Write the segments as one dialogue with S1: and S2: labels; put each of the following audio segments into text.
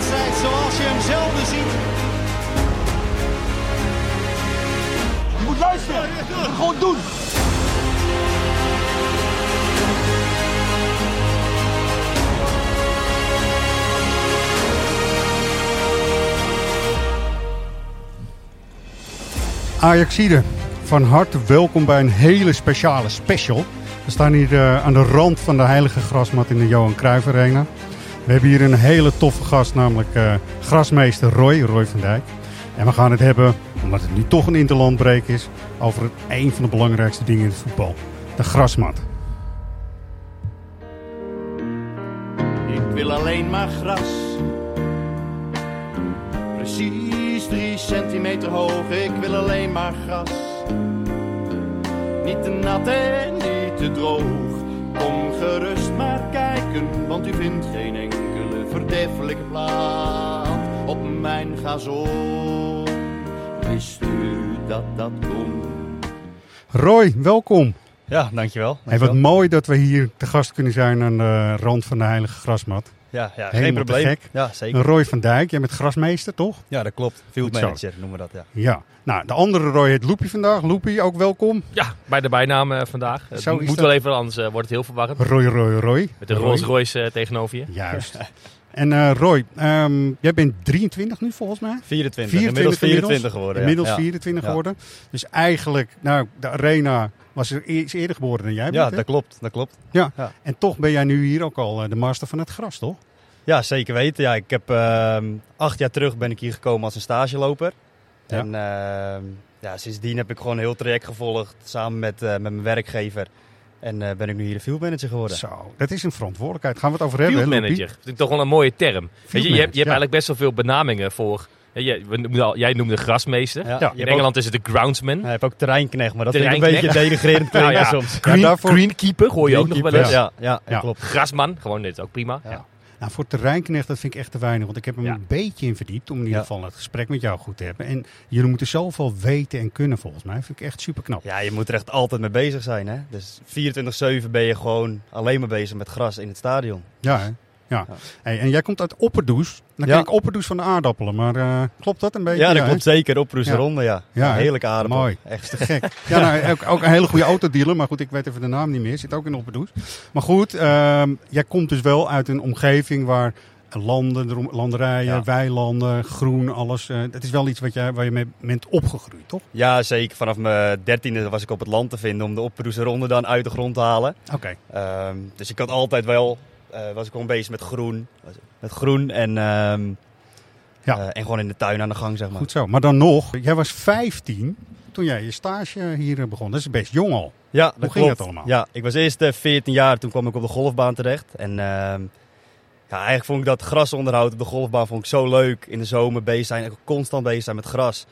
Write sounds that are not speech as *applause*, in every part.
S1: wedstrijd zoals je hem zelden ziet.
S2: Je moet luisteren. Je moet gewoon doen.
S3: Ajaxide, van harte welkom bij een hele speciale special. We staan hier eh, aan de rand van de heilige grasmat in de Johan Cruijff Arena. We hebben hier een hele toffe gast, namelijk eh, grasmeester Roy, Roy van Dijk. En we gaan het hebben, omdat het nu toch een interlandbreek is, over een van de belangrijkste dingen in het voetbal. De grasmat.
S4: Ik wil alleen maar gras. Precies drie centimeter hoog, ik wil alleen maar gras. Niet te nat en niet te droog. Kom gerust maar kijken, want u vindt geen enkele verdeffelijke plaat op mijn gazon. Wist u dat dat komt?
S3: Roy, welkom.
S5: Ja, dankjewel.
S3: Hey, wat mooi dat we hier te gast kunnen zijn aan de rand van de heilige grasmat.
S5: Ja, ja geen probleem.
S3: gek.
S5: Ja, zeker.
S3: Roy van Dijk, jij bent grasmeester, toch?
S5: Ja, dat klopt. Field manager noemen we dat, ja.
S3: Ja. Nou, de andere Roy heet Loepie vandaag. Loepie, ook welkom.
S6: Ja, bij de bijnaam eh, vandaag. Het
S3: Zo is
S6: moet
S3: dat.
S6: wel even, anders eh, wordt het heel verwarrend.
S3: Roy, Roy, Roy.
S6: Met de. Rolls Royce eh, tegenover je.
S3: Juist. En eh, Roy, ehm, jij bent 23 nu volgens mij?
S5: 24.
S3: 24
S5: inmiddels 24 geworden.
S3: Inmiddels
S5: ja.
S3: 24
S5: Ja.
S3: geworden. Dus eigenlijk, nou, de arena was er e- is eerder geboren dan jij
S5: Ja,
S3: bent.
S5: ja dat klopt. Dat klopt.
S3: Ja.
S5: ja.
S3: En toch ben jij nu hier ook al eh, de master van het gras, toch?
S5: Ja, zeker weten. Ja, ik heb ehm, acht jaar terug ben ik hier gekomen als een stageloper.
S3: Ja.
S5: En ehm, ja, sindsdien heb ik gewoon een heel traject gevolgd samen met, eh, met mijn werkgever. En eh, ben ik nu hier de field manager geworden.
S3: Zo, dat is een verantwoordelijkheid. Gaan we het over hebben,
S6: Field manager. Dat is toch wel een mooie term. Weet je, je, hebt, je hebt
S3: ja.
S6: eigenlijk best wel veel benamingen voor... we noemden al- jij noemde grasmeester.
S5: Ja,
S6: In Engeland is het de groundsman.
S5: Hij heeft ook terreinknecht, maar dat vind ik een beetje *laughs* denigrerend klinken
S6: Nou ja.
S5: soms.
S6: Green,
S3: daarvoor-
S6: Greenkeeper hoor je ook nog wel eens.
S5: Ja, ja,
S3: Ja.
S5: klopt.
S6: Grasman, gewoon dit is ook prima.
S5: Ja.
S3: Nou, voor terreinknecht, dat vind ik echt te weinig. Want ik heb hem
S6: Ja.
S3: een beetje in verdiept. Om in ieder geval het gesprek met jou goed te hebben. En jullie moeten zoveel weten en kunnen volgens mij. vind ik echt super knap.
S5: Ja, je moet er echt altijd mee bezig zijn. Hè? Dus 24-7 ben je gewoon alleen maar bezig met gras in het stadion.
S3: Ja, hè? Ja.
S5: Ja.
S3: Hey, en jij komt uit Opperdoes. Dan
S5: Ja.
S3: ken ik Opperdoes van de aardappelen. Maar eh, klopt dat een beetje?
S5: Ja, dat
S3: hè?
S5: klopt zeker. Op Roeseronde, ja.
S3: Ja,
S5: ja.
S3: hè?
S5: Heerlijke aardappel.
S3: Mooi.
S5: Echt.
S3: Te gek. Ja, nou, ook, ook een hele goede autodealer. Maar goed, ik weet even de naam niet meer. Zit ook in Opperdoes. Maar goed, ehm, jij komt dus wel uit een omgeving waar landen, landerijen,
S5: Ja.
S3: weilanden, groen, alles. eh dat is wel iets wat jij, waar je mee bent opgegroeid, toch?
S5: Ja, zeker. Vanaf mijn dertiende was ik op het land te vinden om de op Roeseronde dan uit de grond te halen.
S3: Oké.
S5: Ehm, dus ik had altijd wel, was ik gewoon bezig met groen. Met groen en, ehm,
S3: Ja.
S5: eh, en gewoon in de tuin aan de gang, zeg maar.
S3: Goed zo. Maar dan nog, jij was 15 toen jij je stage hier eh, begon. Dat is best jong al.
S5: Ja, dat
S3: ging
S5: klopt.
S3: het allemaal?
S5: Ja, ik was eerst eh, 14 jaar, toen kwam ik op de golfbaan terecht. En ehm, ja, eigenlijk vond ik dat grasonderhoud op de golfbaan vond ik zo leuk. In de zomer bezig zijn, constant bezig zijn met gras.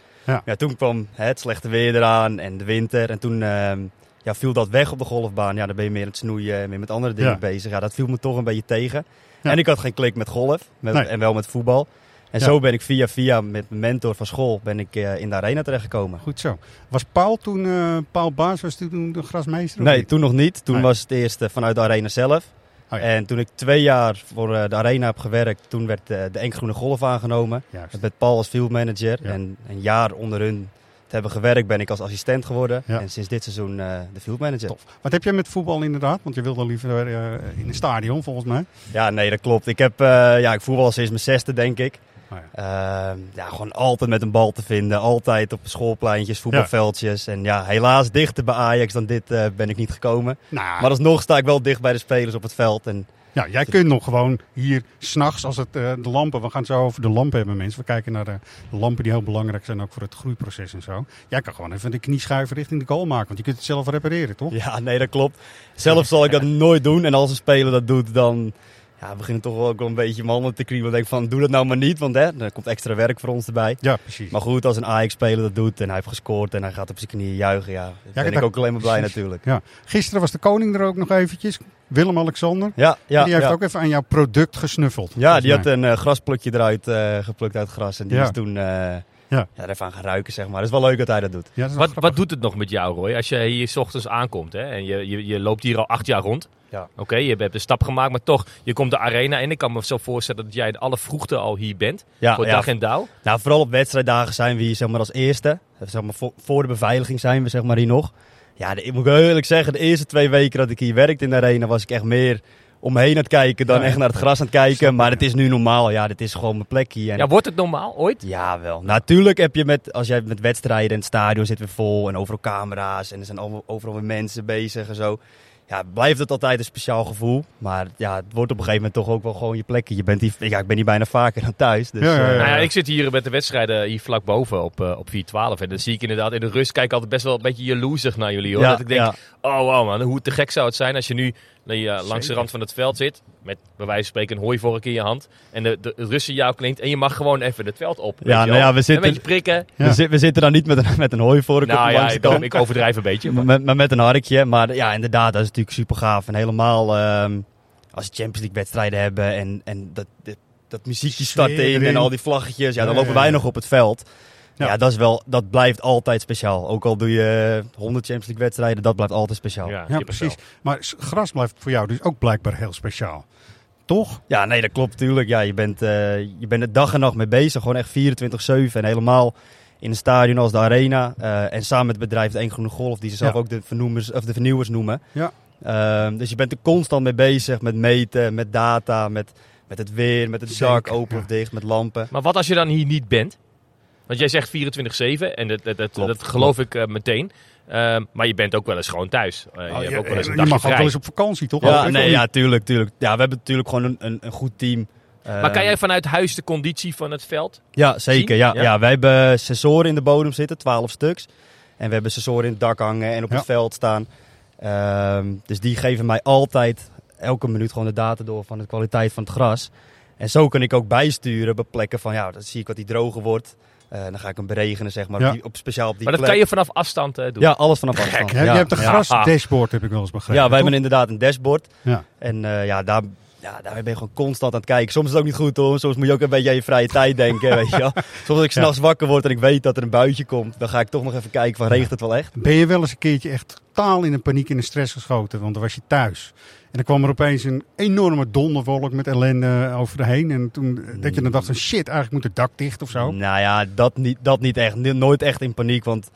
S3: Ja.
S5: toen kwam hè, het slechte weer eraan en de winter. En toen ehm, ja, viel dat weg op de golfbaan. Ja, dan ben je meer aan het snoeien en meer met andere dingen
S3: Ja.
S5: bezig. Ja, dat viel me toch een beetje tegen.
S3: Ja.
S5: En ik had geen klik met golf met,
S3: Nee.
S5: en wel met voetbal. En
S3: Ja.
S5: zo ben ik via via met mijn mentor van school ben ik eh, in de arena terechtgekomen.
S3: Goed zo. Was Paul toen, eh, Paul Baas was toen de grasmeester?
S5: Nee, toen nog niet. Toen
S3: Nee.
S5: was het eerst eh, vanuit de arena zelf.
S3: Oh ja.
S5: En toen ik twee jaar voor de arena heb gewerkt, toen werd de Enkgroene Golf aangenomen.
S3: Juist.
S5: Met Paul als field manager.
S3: Ja.
S5: En een jaar onder hun te hebben gewerkt, ben ik als assistent geworden.
S3: Ja.
S5: En sinds dit seizoen eh, de field manager.
S3: Tof. Wat heb jij met voetbal inderdaad? Want je wilde liever eh, in een stadion volgens mij.
S5: Ja, nee, dat klopt. Ik, heb, eh, ja, ik voetbal al sinds mijn zesde, denk ik.
S3: Oh
S5: Ehm, ja, gewoon altijd met een bal te vinden. Altijd op schoolpleintjes, voetbalveldjes. En ja, helaas dichter bij Ajax dan dit ben ik niet gekomen.
S3: Nou,
S5: Maar alsnog sta ik wel dicht bij de spelers op het veld. En
S3: ja, jij kunt nog gewoon hier s'nachts als het eh, de lampen, we gaan het zo over de lampen hebben mensen. We kijken naar de, lampen die heel belangrijk zijn ook voor het groeiproces en zo. Jij kan gewoon even de knieschuiven richting de goal maken, want je kunt het zelf repareren toch?
S5: Ja, nee, dat klopt. Zelf zal ik dat nooit doen. En als een speler dat doet, dan ja, begint het toch wel ook wel een beetje mijn handen te kriebelen. Denk ik van, doe dat nou maar niet, want hè, er komt extra werk voor ons erbij.
S3: Ja, precies.
S5: Maar goed, als een Ajax-speler dat doet en hij heeft gescoord en hij gaat op zijn knieën juichen, ja, dan ben
S3: dat-
S5: ik ook alleen maar blij
S3: precies.
S5: natuurlijk.
S3: Ja. Gisteren was de koning er ook nog eventjes, Willem-Alexander.
S5: Ja, ja,
S3: die heeft
S5: ja.
S3: ook even aan jouw product gesnuffeld.
S5: ja die had een eh, grasplukje eruit eh, geplukt uit het gras. En die
S3: Ja.
S5: is toen eh,
S3: Ja.
S5: ja, er even aan gaan ruiken, zeg maar. Het is wel leuk dat hij dat doet.
S3: Ja, dat
S6: Wat, wat doet het nog met jou, Roy? Als je hier 's ochtends aankomt hè, en je, je, je loopt hier al acht jaar rond.
S5: Ja.
S6: Oké, je hebt de stap gemaakt, maar toch, je komt de arena in. Ik kan me zo voorstellen dat jij in alle vroegte al hier bent.
S5: Ja,
S6: voor
S5: ja.
S6: dag en dauw.
S5: Nou, vooral op wedstrijddagen zijn we hier zeg maar, als eerste. Zeg maar, voor, voor de beveiliging zijn we zeg maar, hier nog. Ja, de- ik moet eerlijk zeggen, de eerste twee weken dat ik hier werkte in de arena was ik echt meer om me heen aan het kijken dan
S3: Ja,
S5: echt naar het gras aan het kijken. Maar het is nu normaal. Ja, dit is gewoon mijn plek hier. En
S6: Ja, wordt het normaal ooit?
S5: Ja, wel. Natuurlijk heb je met, als jij met wedstrijden en het stadion zit weer vol en overal camera's en er zijn overal weer mensen bezig en zo. Ja, blijft het altijd een speciaal gevoel. Maar ja, het wordt op een gegeven moment toch ook wel gewoon je plekje. Je bent hier, ja, ik ben hier bijna vaker dan thuis. Dus,
S3: Ja, ja, ja.
S5: eh,
S6: Nou ja, ik zit hier met de wedstrijden hier vlak boven op, eh, op 412. En dan zie ik inderdaad in de rust kijk ik altijd best wel een beetje jaloersig naar jullie. Hoor.
S5: Ja,
S6: dat ik denk,
S5: ja.
S6: oh wow man, hoe te gek zou het zijn als je nu eh, langs de rand van het veld zit. Met bij wijze van spreken een hooivork in je hand. En de, de, Russen jou klinkt. En je mag gewoon even het veld op.
S5: Ja, nou ja, we zitten-
S6: Een beetje prikken.
S3: Ja.
S5: we, zi- we zitten dan niet met een, met een hooivork
S6: Nou
S5: op
S6: ja,
S5: langs de
S6: ik,
S5: kant.
S6: ik overdrijf een beetje. *laughs* maar-
S5: Maar met, maar met een harkje. Maar ja, inderdaad, dat is natuurlijk super gaaf. En helemaal ehm, als we Champions League wedstrijden hebben en, en dat, dat, dat muziekje start in
S3: erin.
S5: en al die vlaggetjes. Ja, dan
S3: Ja,
S5: lopen
S3: ja,
S5: wij
S3: ja.
S5: nog op het veld.
S3: Ja.
S5: Ja, dat, is wel, dat blijft altijd speciaal. Ook al doe je 100 Champions League wedstrijden, dat blijft altijd speciaal. Ja,
S3: Ja, precies. Maar gras blijft voor jou dus ook blijkbaar heel speciaal. Toch?
S5: nee, dat klopt natuurlijk. Ja, je, bent, eh, je bent er dag en nacht mee bezig. Gewoon echt 24-7 en helemaal in een stadion als de Arena. eh, en samen met het bedrijf de Eén Groene Golf, die ze zelf
S3: Ja.
S5: ook de, vernoemers, of de vernieuwers noemen.
S3: Ja.
S5: Ehm, dus je bent er constant mee bezig met meten, met data, met, met het weer, met het
S3: Zeker,
S5: dak open
S3: ja.
S5: of dicht, met lampen.
S6: Maar wat als je dan hier niet bent? Want jij zegt 24-7 en dat, dat, dat,
S5: Klopt,
S6: dat geloof ik eh, meteen. Ehm, maar je bent ook wel eens gewoon thuis. Eh, je
S3: Oh,
S6: hebt
S3: je,
S6: ook wel eens een
S3: je mag ook wel eens op vakantie, toch?
S5: Ja,
S3: Ook,
S5: nee, ja, tuurlijk, tuurlijk. Ja, we hebben natuurlijk gewoon een, een, een goed team.
S6: Maar
S5: Ehm,
S6: kan jij vanuit huis de conditie van het veld?
S5: Ja, zeker.
S6: zien?
S5: Ja,
S6: Ja?
S5: ja? wij hebben sensoren in de bodem zitten, 12 stuks. En we hebben sensoren in het dak hangen en op
S3: Ja.
S5: het veld staan. Ehm, dus die geven mij altijd elke minuut gewoon de data door van de kwaliteit van het gras. En zo kan ik ook bijsturen op plekken van, ja, dan zie ik wat die droger wordt. Eh, dan ga ik hem beregenen, zeg maar,
S3: Ja.
S5: op, die- op speciaal op die
S6: Maar dat
S5: plek.
S6: kan je vanaf afstand eh, doen.
S5: Ja, alles vanaf afstand.
S3: Ja, je hebt een
S5: ja.
S3: grasdashboard, heb ik wel eens begrepen.
S5: Ja, wij
S3: toch?
S5: hebben inderdaad een dashboard.
S3: Ja.
S5: En eh, ja, daar, ja, daar ben je gewoon constant aan het kijken. Soms is het ook niet goed hoor. Soms moet je ook een beetje aan je vrije tijd denken. *laughs* weet je wel. Soms als ik s'nachts wakker word en ik weet dat er een buitje komt, dan ga ik toch nog even kijken van regent het wel echt.
S3: Ben je wel eens een keertje echt totaal in een paniek en een stress geschoten? Want dan was je thuis. En dan kwam er opeens een enorme donderwolk met ellende over de heen. En toen eh, dat je dan dacht van shit, eigenlijk moet het dak dicht of zo.
S5: Nou ja, dat niet, dat niet echt. Nooit echt in paniek, want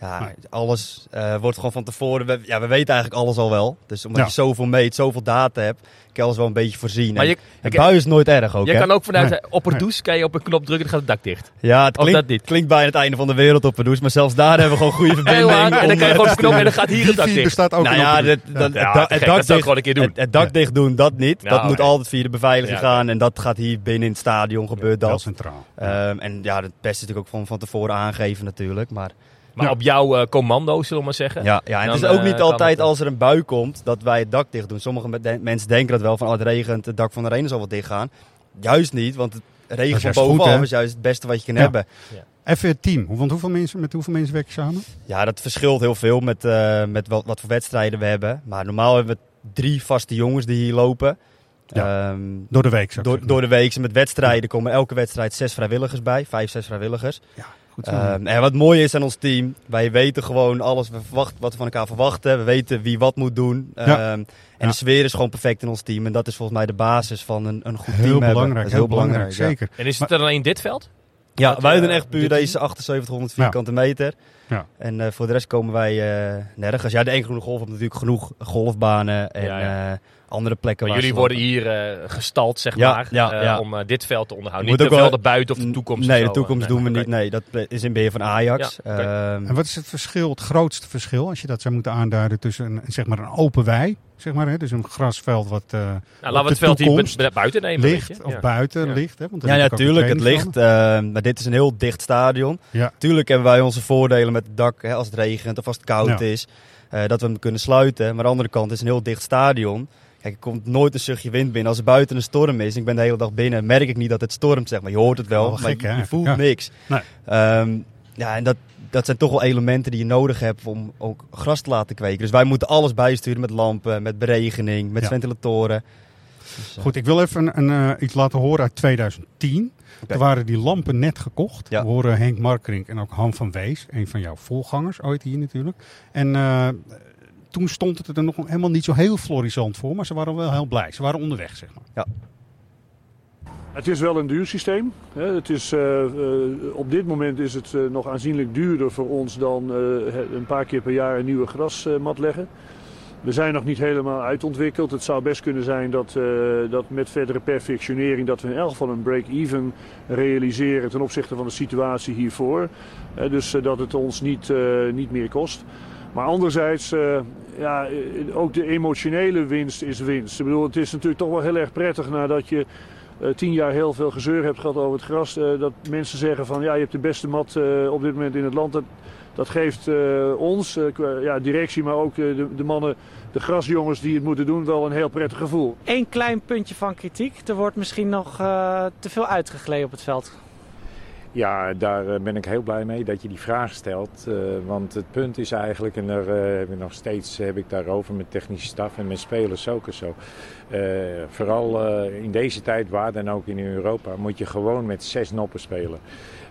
S5: ja, alles eh, wordt gewoon van tevoren. We, ja, we weten eigenlijk alles al wel. Dus omdat
S3: Ja.
S5: je zoveel meet, zoveel data hebt, kan je alles wel een beetje voorzien.
S6: Maar je,
S5: het bui is nooit erg ook.
S6: je
S5: hè?
S6: kan ook vanuit
S3: Nee.
S6: op een
S3: Nee.
S6: douche kan je op een knop drukken en dan gaat het dak dicht.
S5: Ja, het klinkt,
S6: dat niet.
S5: klinkt bijna het einde van de wereld op een douche, maar zelfs daar hebben we gewoon goede *laughs* verbinding.
S6: en dan kan je gewoon op een knop en dan gaat hier het dak dicht.
S3: bestaat ook
S5: nou ja, dat,
S6: Ja,
S5: het, dak-
S6: dat
S5: dicht,
S6: gewoon een keer doen.
S5: het, het dak dicht doen, dat niet. Dat moet altijd via de beveiliging gaan en dat gaat hier binnen in het stadion gebeurt dat.
S3: centraal.
S5: Ehm, en ja, het beste is natuurlijk ook van, van tevoren aangeven natuurlijk. Maar
S6: Maar
S3: Ja.
S6: op jouw eh, commando, zullen we maar zeggen.
S5: ja, ja en
S6: Dan,
S5: het is ook
S6: eh,
S5: niet
S6: kan
S5: altijd
S6: het, eh,
S5: als er een bui komt dat wij het dak dicht doen. Sommige me- mensen denken dat wel van oh, het regent, het dak van de arena zal wel dicht gaan. Juist niet, want het regen
S3: is
S5: van
S3: goed,
S5: bovenaf is juist het beste wat je kan
S3: Ja.
S5: hebben.
S3: Even het team. Hoe- Want hoeveel mensen, met hoeveel mensen werk je samen?
S5: Ja, dat verschilt heel veel met, eh, met wat, wat voor wedstrijden we hebben. Maar normaal hebben we drie vaste jongens die hier lopen.
S3: Ja.
S5: Ehm,
S3: Door de week,
S5: door, door de week. Met wedstrijden komen elke wedstrijd zes vrijwilligers bij. Vijf, zes vrijwilligers.
S3: Goed zo.
S5: Ehm, en wat mooi is aan ons team, wij weten gewoon alles we verwachten, wat we van elkaar verwachten. We weten wie wat moet doen.
S3: Ja.
S5: Ehm, en
S3: Ja.
S5: de sfeer is gewoon perfect in ons team. En dat is volgens mij de basis van een, een goed
S3: heel
S5: team hebben.
S3: belangrijk,
S5: Dat is
S3: heel belangrijk,
S5: ja.
S3: zeker.
S6: En is het er alleen dit veld?
S5: Ja, wij
S6: eh,
S5: doen echt puur deze
S6: team?
S5: 7800
S3: Ja.
S5: vierkante meter.
S3: Ja.
S5: En eh, voor de rest komen wij eh, nergens. Ja, de één groene golf heeft natuurlijk genoeg golfbanen en
S6: Ja, ja.
S5: eh, andere plekken.
S6: Maar
S5: waar
S6: jullie worden hier gestald, zeg
S5: Ja,
S6: maar,
S5: ja,
S6: eh,
S5: ja.
S6: om dit veld te onderhouden.
S5: Moet
S6: Niet de
S5: ook wel-
S6: velden buiten of de toekomst.
S5: Nee, de toekomst doen we niet. Nee, dat is in beheer van Ajax. Ehm,
S3: En wat is het verschil, het grootste verschil, als je dat zou moeten aanduiden tussen een, zeg maar een open wei, zeg maar, hè? dus een grasveld wat eh,
S6: Nou, laten we
S3: de
S6: het veld hier buiten nemen. je.
S3: of
S6: Ja.
S3: buiten
S6: Ja.
S3: ligt. Hè? Want
S5: ja, natuurlijk. Het
S3: trainingsveld.
S5: ehm, maar dit is een heel dicht stadion.
S3: Ja.
S5: Tuurlijk hebben wij onze voordelen met het dak. Hè, als het regent of als het koud
S3: Ja.
S5: is. eh, dat we hem kunnen sluiten. Maar aan de andere kant het is een heel dicht stadion. Kijk, er komt nooit een zuchtje wind binnen. Als er buiten een storm is en ik ben de hele dag binnen, merk ik niet dat het stormt. Zeg maar. Je hoort het wel,
S3: Wel
S5: maar
S3: gek,
S5: je, voelt
S3: Ja.
S5: niks.
S3: Nee.
S5: Ehm, ja, en dat, dat zijn toch wel elementen die je nodig hebt om ook gras te laten kweken. Dus wij moeten alles bijsturen met lampen, met beregening, met
S3: Ja.
S5: ventilatoren. Dus, eh,
S3: Goed, ik wil even een, een, eh, iets laten horen uit 2010. Er waren die lampen net gekocht.
S5: Ja.
S3: We horen Henk Markerink en ook Han van Wees, een van jouw voorgangers ooit hier natuurlijk. En eh, toen stond het er nog helemaal niet zo heel florissant voor, maar ze waren wel heel blij. Ze waren onderweg, zeg maar.
S7: Het is wel een duur systeem. hè. Het is, eh, eh, op dit moment is het nog aanzienlijk duurder voor ons dan eh, een paar keer per jaar een nieuwe grasmat leggen. We zijn nog niet helemaal uitontwikkeld. Het zou best kunnen zijn dat, eh, dat met verdere perfectionering dat we in elk geval een break-even realiseren ten opzichte van de situatie hiervoor. Eh, dus eh, dat het ons niet, niet meer kost. Maar anderzijds, ja, ook de emotionele winst is winst. Ik bedoel, het is natuurlijk toch wel heel erg prettig nadat je tien jaar heel veel gezeur hebt gehad over het gras. dat mensen zeggen van ja, je hebt de beste mat op dit moment in het land. Dat, dat geeft eh, ons, eh, qua- ja, directie, maar ook eh, de, de mannen, de grasjongens die het moeten doen, wel een heel prettig gevoel.
S8: Eén klein puntje van kritiek. Er wordt misschien nog eh, te veel uitgegleden op het veld.
S9: Ja, daar ben ik heel blij mee dat je die vraag stelt. eh, want het punt is eigenlijk, en daar eh, heb ik nog steeds heb ik daarover met technische staf en met spelers ook en zo. Eh, vooral eh, in deze tijd, waar dan ook in Europa, moet je gewoon met zes noppen spelen.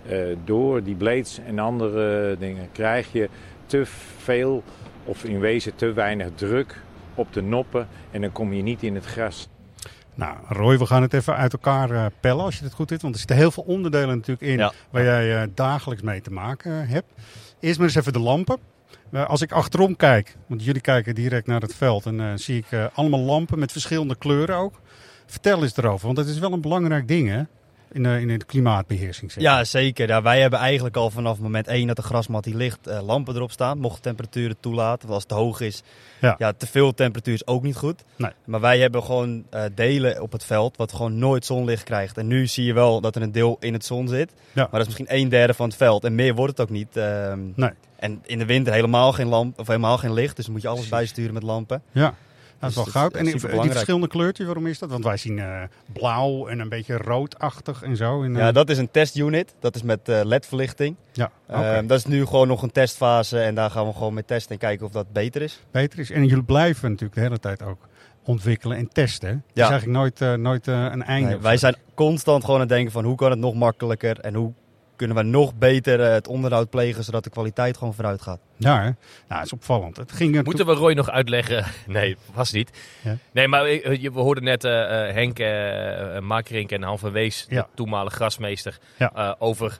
S9: Eh, door die blades en andere dingen krijg je te veel, of in wezen te weinig druk op de noppen. En dan kom je niet in het gras.
S3: Nou, Roy, we gaan het even uit elkaar eh, pellen als je het goed vindt. Want er zitten heel veel onderdelen natuurlijk in
S5: Ja.
S3: waar jij eh, dagelijks mee te maken hebt. Eerst maar eens even de lampen. Als ik achterom kijk, want jullie kijken direct naar het veld, en eh, zie ik eh, allemaal lampen met verschillende kleuren ook. Vertel eens erover, want het is wel een belangrijk ding hè, in, de, in de klimaatbeheersing. zeg.
S5: Ja, zeker. Ja, wij hebben eigenlijk al vanaf moment 1 dat de grasmat die ligt, eh, lampen erop staan. Mocht de temperatuur het toelaten. Want als het te hoog is,
S3: Ja.
S5: ja. te veel temperatuur is ook niet goed.
S3: Nee.
S5: Maar wij hebben gewoon eh, delen op het veld wat gewoon nooit zonlicht krijgt. En nu zie je wel dat er een deel in het zon zit.
S3: Ja.
S5: Maar dat is misschien een derde van het veld. En meer wordt het ook niet. ehm.
S3: Nee.
S5: En in de winter helemaal geen lamp of helemaal geen licht. Dus moet je alles bijsturen met lampen.
S3: Ja, dat is
S5: Dus
S3: wel
S5: dat
S3: goud. En die, verschillende kleurtjes, waarom is dat? Want wij zien eh, blauw en een beetje roodachtig en zo. En, eh,
S5: Ja, dat is een testunit. Dat is met eh, LED-verlichting.
S3: ja.
S5: Ehm, dat is nu gewoon nog een testfase. En daar gaan we gewoon mee testen en kijken of dat beter is.
S3: beter is. En jullie blijven natuurlijk de hele tijd ook ontwikkelen en testen. hè? Het is
S5: Ja.
S3: eigenlijk nooit, nooit een einde.
S5: Nee, wij zijn constant gewoon aan het denken van hoe kan het nog makkelijker en hoe kunnen we nog beter eh, het onderhoud plegen zodat de kwaliteit gewoon vooruit gaat.
S3: Ja, hè? Nou, dat is opvallend. Het ging er
S6: Moeten we Roy nog uitleggen? *laughs* Nee, was niet.
S3: Ja.
S6: Nee, maar eh, je- we hoorden net eh, eh, Henk uh, Makerink en Han van Wees,
S3: Ja.
S6: de toenmalige grasmeester,
S3: Ja.
S6: eh, over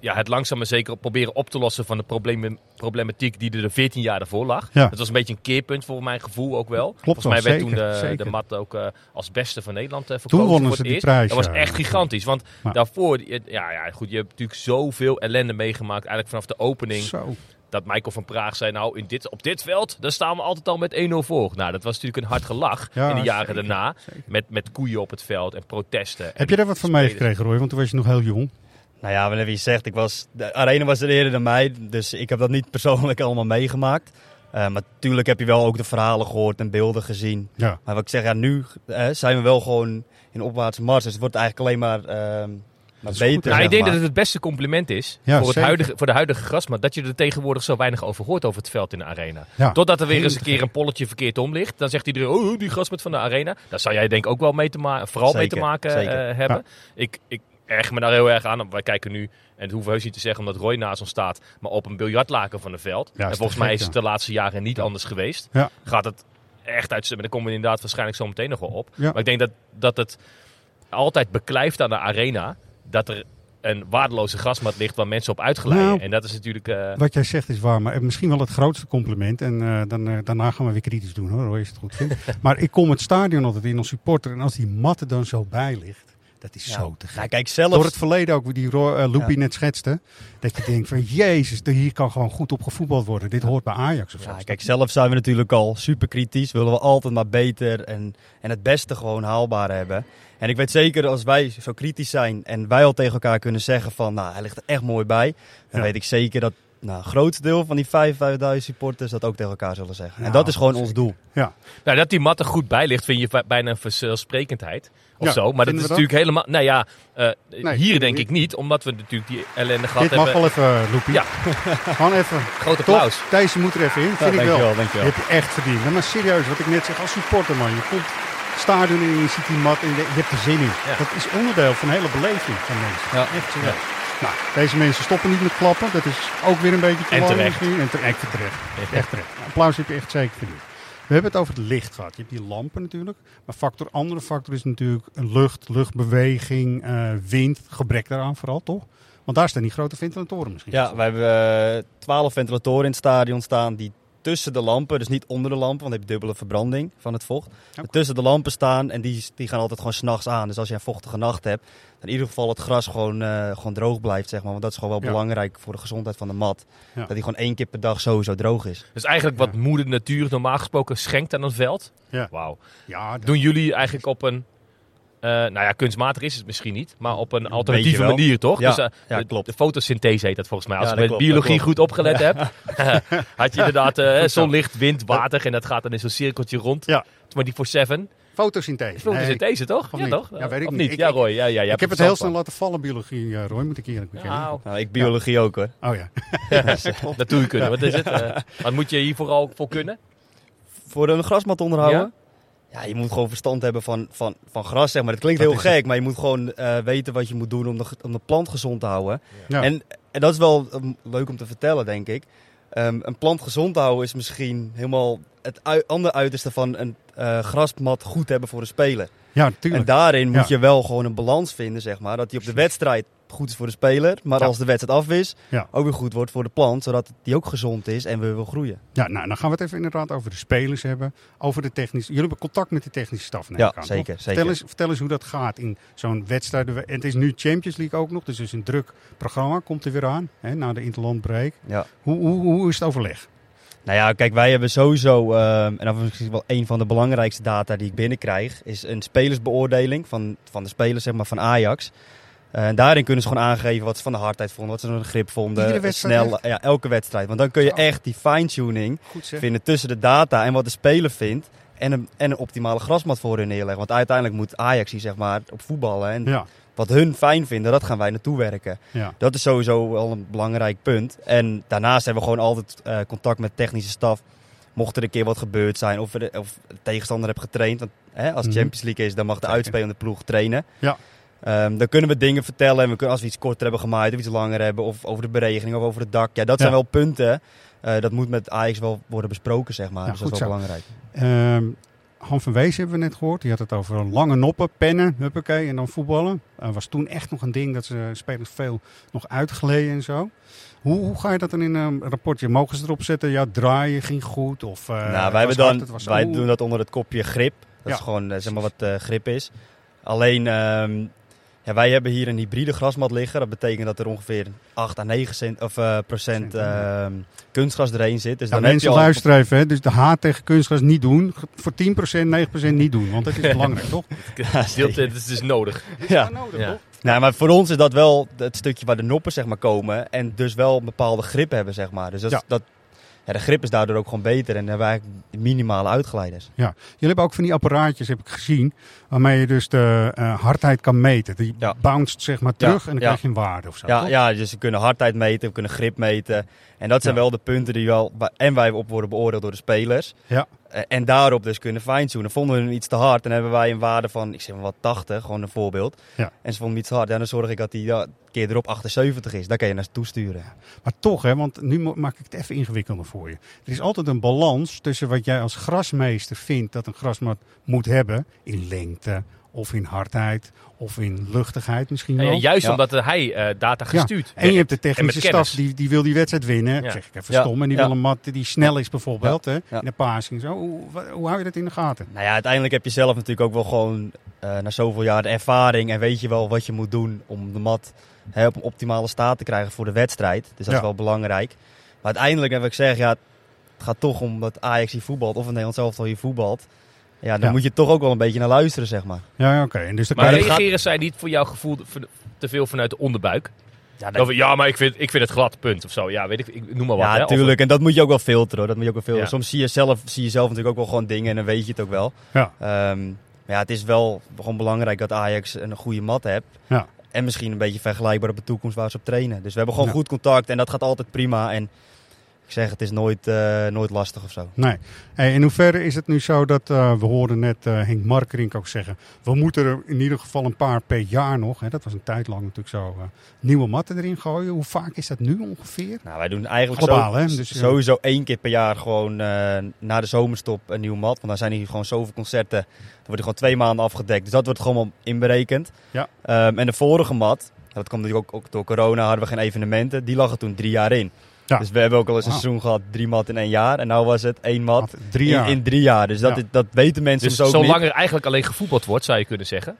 S6: ja, het langzaam maar zeker proberen op te lossen van de problemen, problematiek die er de 14 jaar daarvoor lag.
S3: Ja.
S6: Dat was een beetje een keerpunt voor mijn gevoel ook wel. Volgens
S3: wel,
S6: mij werd
S3: zeker,
S6: toen de,
S3: zeker.
S6: de mat ook eh, als beste van Nederland eh verkozen
S3: Toen wonnen ze
S6: het
S3: die
S6: eerst.
S3: prijs,
S6: Dat was echt gigantisch, want
S3: Ja.
S6: daarvoor, ja, ja, goed, je hebt natuurlijk zoveel ellende meegemaakt, eigenlijk vanaf de opening
S3: Zo.
S6: dat Michael van Praag zei, nou, in dit, op dit veld, daar staan we altijd al met 1-0 voor. Nou, dat was natuurlijk een hard gelach
S3: Ja,
S6: in de jaren
S3: zeker,
S6: daarna.
S3: zeker.
S6: Met, met koeien op het veld en protesten. En
S3: Heb je daar wat van meegekregen, Roy? Want toen was je nog heel jong.
S5: Nou ja, wanneer je zegt, ik was, de arena was er eerder dan mij, dus ik heb dat niet *laughs* persoonlijk allemaal meegemaakt. Eh, maar natuurlijk heb je wel ook de verhalen gehoord en beelden gezien.
S3: Ja.
S5: Maar wat ik zeg, ja, nu eh, zijn we wel gewoon in opwaartse mars. Dus het wordt eigenlijk alleen maar, ehm, maar beter.
S3: goed?
S6: Nou, ik denk
S5: maar.
S6: dat het het beste compliment is
S3: Ja,
S6: voor, het huidige, voor de huidige grasmat. Dat je er tegenwoordig zo weinig over hoort over het veld in de arena.
S3: Ja.
S6: Totdat er weer eens een keer een polletje verkeerd om ligt. Dan zegt iedereen, oh, die grasmat van de arena. Daar zou jij denk ik ook wel mee te maken, vooral mee te maken eh, hebben. Ik, ik erg me daar heel erg aan. Wij kijken nu, en het hoeft heus niet te zeggen omdat Roy naast ons staat, maar op een biljartlaken van het veld.
S3: Ja, is
S6: en volgens mij is het de laatste jaren niet anders geweest. Gaat het echt uit, maar daar komen we inderdaad waarschijnlijk zo meteen nog wel op. Maar ik denk dat, dat het altijd beklijft aan de arena dat er een waardeloze grasmat ligt waar mensen op uitglijden.
S3: Nou,
S6: en dat is natuurlijk... eh,
S3: Wat jij zegt is waar, maar misschien wel het grootste compliment. En eh, dan, eh, daarna gaan we weer kritisch doen hoor, Roy, als je het goed vindt. *laughs* maar ik kom het stadion altijd in als supporter. En als die mat er dan zo bij ligt, dat is
S5: Ja.
S3: zo te gek.
S5: Nou, kijk, zelfs...
S3: Door het verleden ook, die
S5: Ja.
S3: net schetste. Dat je denkt van, jezus, hier kan gewoon goed op gevoetbald worden. Dit hoort bij Ajax of zo.
S5: Ja, kijk, zelf zijn we natuurlijk al super kritisch. Willen we altijd maar beter en, en het beste gewoon haalbaar hebben. En ik weet zeker, als wij zo kritisch zijn en wij al tegen elkaar kunnen zeggen van, nou, hij ligt er echt mooi bij. Dan
S3: Ja.
S5: weet ik zeker dat nou, een groot deel van die 55.000 supporters dat ook tegen elkaar zullen zeggen.
S3: Ja,
S5: en dat is gewoon
S3: zeker.
S5: ons doel.
S3: Ja,
S6: Nou, dat die mat er goed bij ligt, vind je bijna een vanzelfsprekendheid. Of
S3: Ja,
S6: zo. Maar dat is natuurlijk helemaal. Nou ja, eh,
S3: Nee,
S6: hier denk
S3: ik
S6: niet, omdat we natuurlijk die ellende gehad
S3: dit mag
S6: hebben.
S3: wel even, Loepie.
S6: Ja. *laughs*
S3: Gewoon even.
S6: Groot
S3: Top,
S6: applaus.
S3: deze moet er even in, vind ik wel.
S5: dankjewel, dankjewel.
S3: Je hebt je echt verdiend. Nou, maar serieus, wat ik net zeg, als supporter man, je komt stadion in, je ziet die mat en je, je hebt er zin in.
S6: Ja.
S3: Dat is onderdeel van de hele beleving van mensen.
S5: Ja.
S3: Echt serieus. Nou, deze mensen stoppen niet met klappen. Dat is ook weer een beetje te
S6: En
S3: lang
S6: terecht.
S3: misschien. En terecht. Echt terecht. Echt terecht. Applaus heb je echt zeker verdiend. We hebben het over het licht gehad. Je hebt die lampen natuurlijk. Maar factor, andere factor is natuurlijk lucht, luchtbeweging, eh, wind. Gebrek daaraan vooral, toch? Want daar staan die grote ventilatoren misschien.
S5: Ja, wij hebben eh, twaalf ventilatoren in het stadion staan die tussen de lampen, dus niet onder de lampen, want dan heb je dubbele verbranding van het vocht. Tussen de lampen staan en die, die gaan altijd gewoon s'nachts aan. Dus als je een vochtige nacht hebt, dan in ieder geval het gras gewoon, eh, gewoon droog blijft, zeg maar. Want dat is gewoon wel
S3: Ja.
S5: belangrijk voor de gezondheid van de mat.
S3: Ja.
S5: Dat die gewoon één keer per dag sowieso droog is.
S6: Dus eigenlijk wat moeder natuur normaal gesproken schenkt aan een veld.
S3: Ja.
S6: Wauw.
S3: Ja, dat-
S6: Doen jullie eigenlijk op een... eh, nou ja, kunstmatig is het misschien niet, maar op een alternatieve manier, toch?
S5: Ja,
S6: Dus, eh,
S5: ja,
S6: de,
S5: klopt.
S6: de fotosynthese heet dat volgens mij. Als
S5: Ja,
S6: je
S5: dat
S6: met
S5: klopt, dat
S6: biologie goed opgelet hebt, *laughs* had je inderdaad eh, *laughs*
S3: zo.
S6: zonlicht, wind, water en dat gaat dan in zo'n cirkeltje rond.
S3: Ja.
S6: 24-7.
S3: fotosynthese.
S6: Fotosynthese, toch?
S3: of
S6: ja,
S3: niet?
S6: toch?
S3: Ja, weet ik
S6: of
S3: niet. Ik-
S6: ja, Roy. Ja, ja,
S3: ik
S6: hebt
S3: heb het heel snel laten vallen, biologie, Roy, moet ik eerlijk bekennen.
S6: Nou,
S5: Nou, ik biologie ook hoor.
S3: Oh ja. *laughs*
S6: natuurlijk kunnen. Wat is het? Eh, wat moet je hier vooral voor kunnen?
S5: Voor een grasmat onderhouden? Ja? je moet gewoon verstand hebben van, van, van gras, zeg maar. Het klinkt
S3: Dat
S5: heel
S3: het.
S5: gek, maar je moet gewoon eh, weten wat je moet doen om de, om de plant gezond te houden.
S3: Ja.
S5: En, en dat is wel um, leuk om te vertellen, denk ik. Ehm, een plant gezond houden is misschien helemaal het andere uiterste van een eh, grasmat goed hebben voor een speler.
S3: ja,
S5: En
S3: tuurlijk.
S5: daarin moet
S3: Ja.
S5: je wel gewoon een balans vinden, zeg maar. Dat die op de wedstrijd goed is voor de speler, maar
S3: Ja.
S5: als de wedstrijd af is,
S3: Ja.
S5: ook weer goed wordt voor de plant, zodat die ook gezond is en weer wil groeien.
S3: Ja, nou, dan gaan we het even inderdaad over de spelers hebben. Over de technische... Jullie hebben contact met de technische staf, neem
S5: Ja,
S3: aan,
S5: zeker, zeker.
S3: Vertel eens, vertel eens hoe dat gaat in zo'n wedstrijd. En het is nu Champions League ook nog, dus het is een druk programma. Komt er weer aan, hè, na de interlandbreak.
S5: Ja.
S3: Hoe, hoe, hoe is het overleg?
S5: Nou ja, kijk, wij hebben sowieso, ehm, en dat is misschien wel een van de belangrijkste data die ik binnenkrijg, is een spelersbeoordeling van, van de spelers zeg maar, van Ajax. Eh, en daarin kunnen ze gewoon aangeven wat ze van de hardheid vonden, wat ze van de grip vonden.
S3: Iedere wedstrijd
S5: snel, ja, elke wedstrijd. Want dan kun je
S3: Zo.
S5: echt die fine-tuning vinden tussen de data en wat de speler vindt. En een, en een optimale grasmat voor hun neerleggen. Want uiteindelijk moet Ajax hier zeg maar op voetballen. En
S3: Ja,
S5: wat hun fijn vinden, dat gaan wij naartoe werken.
S3: ja.
S5: Dat is sowieso wel een belangrijk punt. En daarnaast hebben we gewoon altijd eh, contact met technische staf. Mocht er een keer wat gebeurd zijn of, de, of de tegenstander hebt getraind. Want hè, als het
S3: Mhm.
S5: Champions League is, dan mag de uitspelende ploeg trainen.
S3: Ja.
S5: Ehm, dan kunnen we dingen vertellen. En we kunnen, als we iets korter hebben gemaaid of iets langer hebben. Of over de beregening of over het dak. Ja, dat zijn wel punten. Eh, dat moet met Ajax wel worden besproken, zeg maar.
S3: Ja,
S5: dus dat is wel
S3: zo.
S5: belangrijk.
S3: Ehm, Han van Wees hebben we net gehoord. Die had het over lange noppen, pennen, huppakee, en dan voetballen. Dat was toen echt nog een ding dat ze spelers veel nog uitgeleden en zo. Hoe, hoe ga je dat dan in een rapportje? Mogen ze erop zetten, ja, draaien ging goed? Of, eh,
S5: nou, wij,
S3: hard,
S5: dan,
S3: was-
S5: wij doen dat onder het kopje grip. Dat
S3: Ja.
S5: is gewoon eh, zeg maar wat grip is. Alleen, ehm, ja, wij hebben hier een hybride grasmat liggen. Dat betekent dat er ongeveer 8 à 9 cent, of, eh, procent ehm, kunstgras erheen zit. Dus
S3: Ja,
S5: dan heb je
S3: mensen
S5: al-
S3: luisteren even, hè. dus de haat tegen kunstgras niet doen. Voor 10%, 9% niet doen, want dat is *laughs* belangrijk, toch? *laughs*
S5: Ja,
S6: het is dus nodig. *laughs*
S5: Ja.
S3: nodig,
S6: Ja.
S3: toch?
S5: Nou, maar voor ons is dat wel het stukje waar de noppen zeg maar, komen. En dus wel een bepaalde grip hebben, zeg maar. Dus dat,
S3: Ja.
S5: dat, ja, de grip is daardoor ook gewoon beter. En dan hebben we eigenlijk minimale uitglijders.
S3: Jullie hebben ook van die apparaatjes, heb ik gezien, waarmee je dus de eh, hardheid kan meten. Die
S5: Ja.
S3: bounced zeg maar terug en dan
S5: ja.
S3: krijg je een waarde of zo.
S5: Ja,
S3: toch?
S5: ja, dus we kunnen hardheid meten, we kunnen grip meten. En dat zijn
S3: Ja.
S5: wel de punten die wel... En wij op worden beoordeeld door de spelers.
S3: Ja.
S5: Eh, En daarop dus kunnen fine-tunen. Vonden we hem iets te hard, dan hebben wij een waarde van, ik zeg maar wat, 80, gewoon een voorbeeld.
S3: Ja.
S5: En ze vonden hem iets te hard, ja, dan zorg ik dat hij ja, keer erop 78 is. Daar kan je naartoe sturen.
S3: Maar toch, hè, want nu maak ik het even ingewikkelder voor je. Er is altijd een balans tussen wat jij als grasmeester vindt dat een grasmat moet hebben. In lengte, of in hardheid, of in luchtigheid misschien
S6: En
S3: wel.
S6: juist
S5: Ja.
S6: omdat hij eh, data gestuurd
S3: En je hebt de technische staf, die, die wil die wedstrijd winnen.
S6: Ja.
S3: Zeg ik even stom. En die wil een mat die snel is bijvoorbeeld. Hè. In de passing. Zo. Hoe, hoe hou je dat in de gaten?
S5: Nou ja, uiteindelijk heb je zelf natuurlijk ook wel gewoon eh, na zoveel jaar de ervaring. En weet je wel wat je moet doen om de mat hè, op een optimale staat te krijgen voor de wedstrijd. Dus dat is wel belangrijk. Maar uiteindelijk heb ik zeg, ja, het gaat toch om dat Ajax hier voetbalt of een Nederlands elftal hier voetbalt. Ja, dan
S3: Ja.
S5: moet je toch ook wel een beetje naar luisteren, zeg maar.
S3: Ja, ja, oké. En dus dan
S6: Maar
S5: dat gaat-
S6: reageren zij niet voor jouw gevoel te veel vanuit de onderbuik?
S5: Ja,
S6: Of, ja, maar ik vind, ik vind het glad, punt. Of zo. Ja, weet ik, ik noem maar wat.
S5: ja,
S6: hè. Of-
S5: natuurlijk. En dat moet je ook wel filteren. Hoor. Dat moet je ook wel filteren.
S6: Ja.
S5: Soms zie je, zelf, zie je zelf natuurlijk ook wel gewoon dingen en dan weet je het ook wel.
S3: Ja.
S5: Ehm, maar ja, het is wel gewoon belangrijk dat Ajax een goede mat hebt.
S3: Ja.
S5: En misschien een beetje vergelijkbaar op de toekomst waar ze op trainen. Dus we hebben gewoon
S3: Ja.
S5: goed contact en dat gaat altijd prima. En ik zeg, het is nooit, eh, nooit lastig of zo.
S3: Nee. Hey, in hoeverre is het nu zo dat, eh, we hoorden net eh, Henk Markerink ook zeggen, we moeten er in ieder geval een paar per jaar nog, hè, dat was een tijd lang natuurlijk zo, nieuwe matten erin gooien. Hoe vaak is dat nu ongeveer?
S5: Nou, wij doen eigenlijk
S3: Globaal,
S5: zo-
S3: hè? Dus,
S5: sowieso één keer per jaar gewoon na de zomerstop een nieuwe mat. Want dan zijn hier gewoon zoveel concerten. Dan wordt er gewoon twee maanden afgedekt. Dus dat wordt gewoon inberekend.
S3: Ja.
S5: Ehm, en de vorige mat, dat kwam natuurlijk ook, ook door corona, hadden we geen evenementen. Die lag er toen drie jaar in.
S3: Ja.
S5: Dus we hebben ook al eens een
S3: Wauw.
S5: seizoen gehad, drie mat in één jaar. En nou was het één mat
S3: Mat, drie
S5: in,
S3: jaar.
S5: in drie jaar. Dus dat,
S3: Ja.
S5: is- dat weten mensen
S6: Dus
S5: ook
S6: zolang
S5: niet.
S6: er eigenlijk alleen gevoetbald wordt, zou je kunnen zeggen,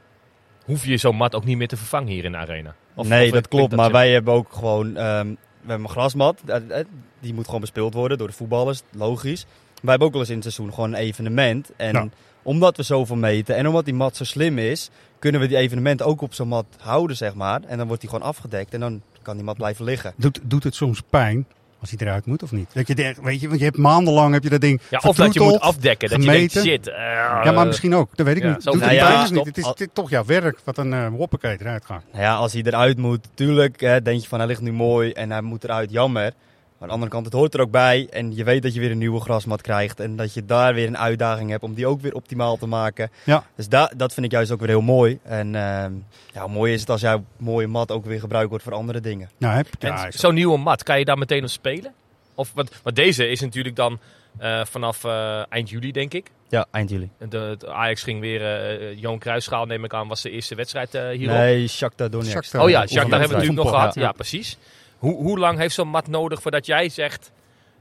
S6: hoef je zo'n mat ook niet meer te vervangen hier in de arena. Of-
S5: nee,
S6: of
S5: dat klopt. maar wij hebben ook gewoon... ehm, we hebben een grasmat. eh, eh, Die moet gewoon bespeeld worden door de voetballers. Logisch. Wij hebben ook wel eens in het seizoen gewoon een evenement. En
S3: Ja.
S5: omdat we zoveel meten en omdat die mat zo slim is... kunnen we die evenementen ook op zo'n mat houden, zeg maar. En dan wordt die gewoon afgedekt. En dan kan die mat blijven liggen.
S3: Doet, doet het soms pijn als hij eruit moet of niet? Dat je denkt, weet je, want je hebt maandenlang heb je dat ding
S6: Ja, of dat je moet afdekken. Dat je denkt,
S3: gemeten.
S6: shit. eh,
S3: Ja, maar misschien ook. Dat weet ik
S6: Ja,
S3: niet.
S6: zo-
S3: Doet het
S5: Nou ja,
S3: niet? Het is, het is toch jouw werk wat een uh, hoppakee eruit gaat.
S5: Nou ja, als hij eruit moet, tuurlijk hè, denk je van hij ligt nu mooi en hij moet eruit, jammer. Maar aan de andere kant, het hoort er ook bij. En je weet dat je weer een nieuwe grasmat krijgt. En dat je daar weer een uitdaging hebt om die ook weer optimaal te maken.
S3: Ja.
S5: Dus da dat vind ik juist ook weer heel mooi. En ehm, ja, mooi is het als jouw mooie mat ook weer gebruikt wordt voor andere dingen.
S3: Nou, heb, ja, is-
S6: zo'n nieuwe mat, kan je daar meteen op spelen? Of, want, want deze is natuurlijk dan eh, vanaf eh, eind juli, denk ik.
S5: Ja, eind juli.
S6: De, Ajax ging weer, eh Johan Cruijffschaal neem ik aan, was de eerste wedstrijd eh, hierop.
S5: Nee, Shakhtar Donetsk.
S3: Shakhtar.
S6: Oh ja, daar hebben we natuurlijk nog gehad.
S3: Ja.
S6: Ja, precies. Hoe, hoe lang heeft zo'n mat nodig voordat jij zegt,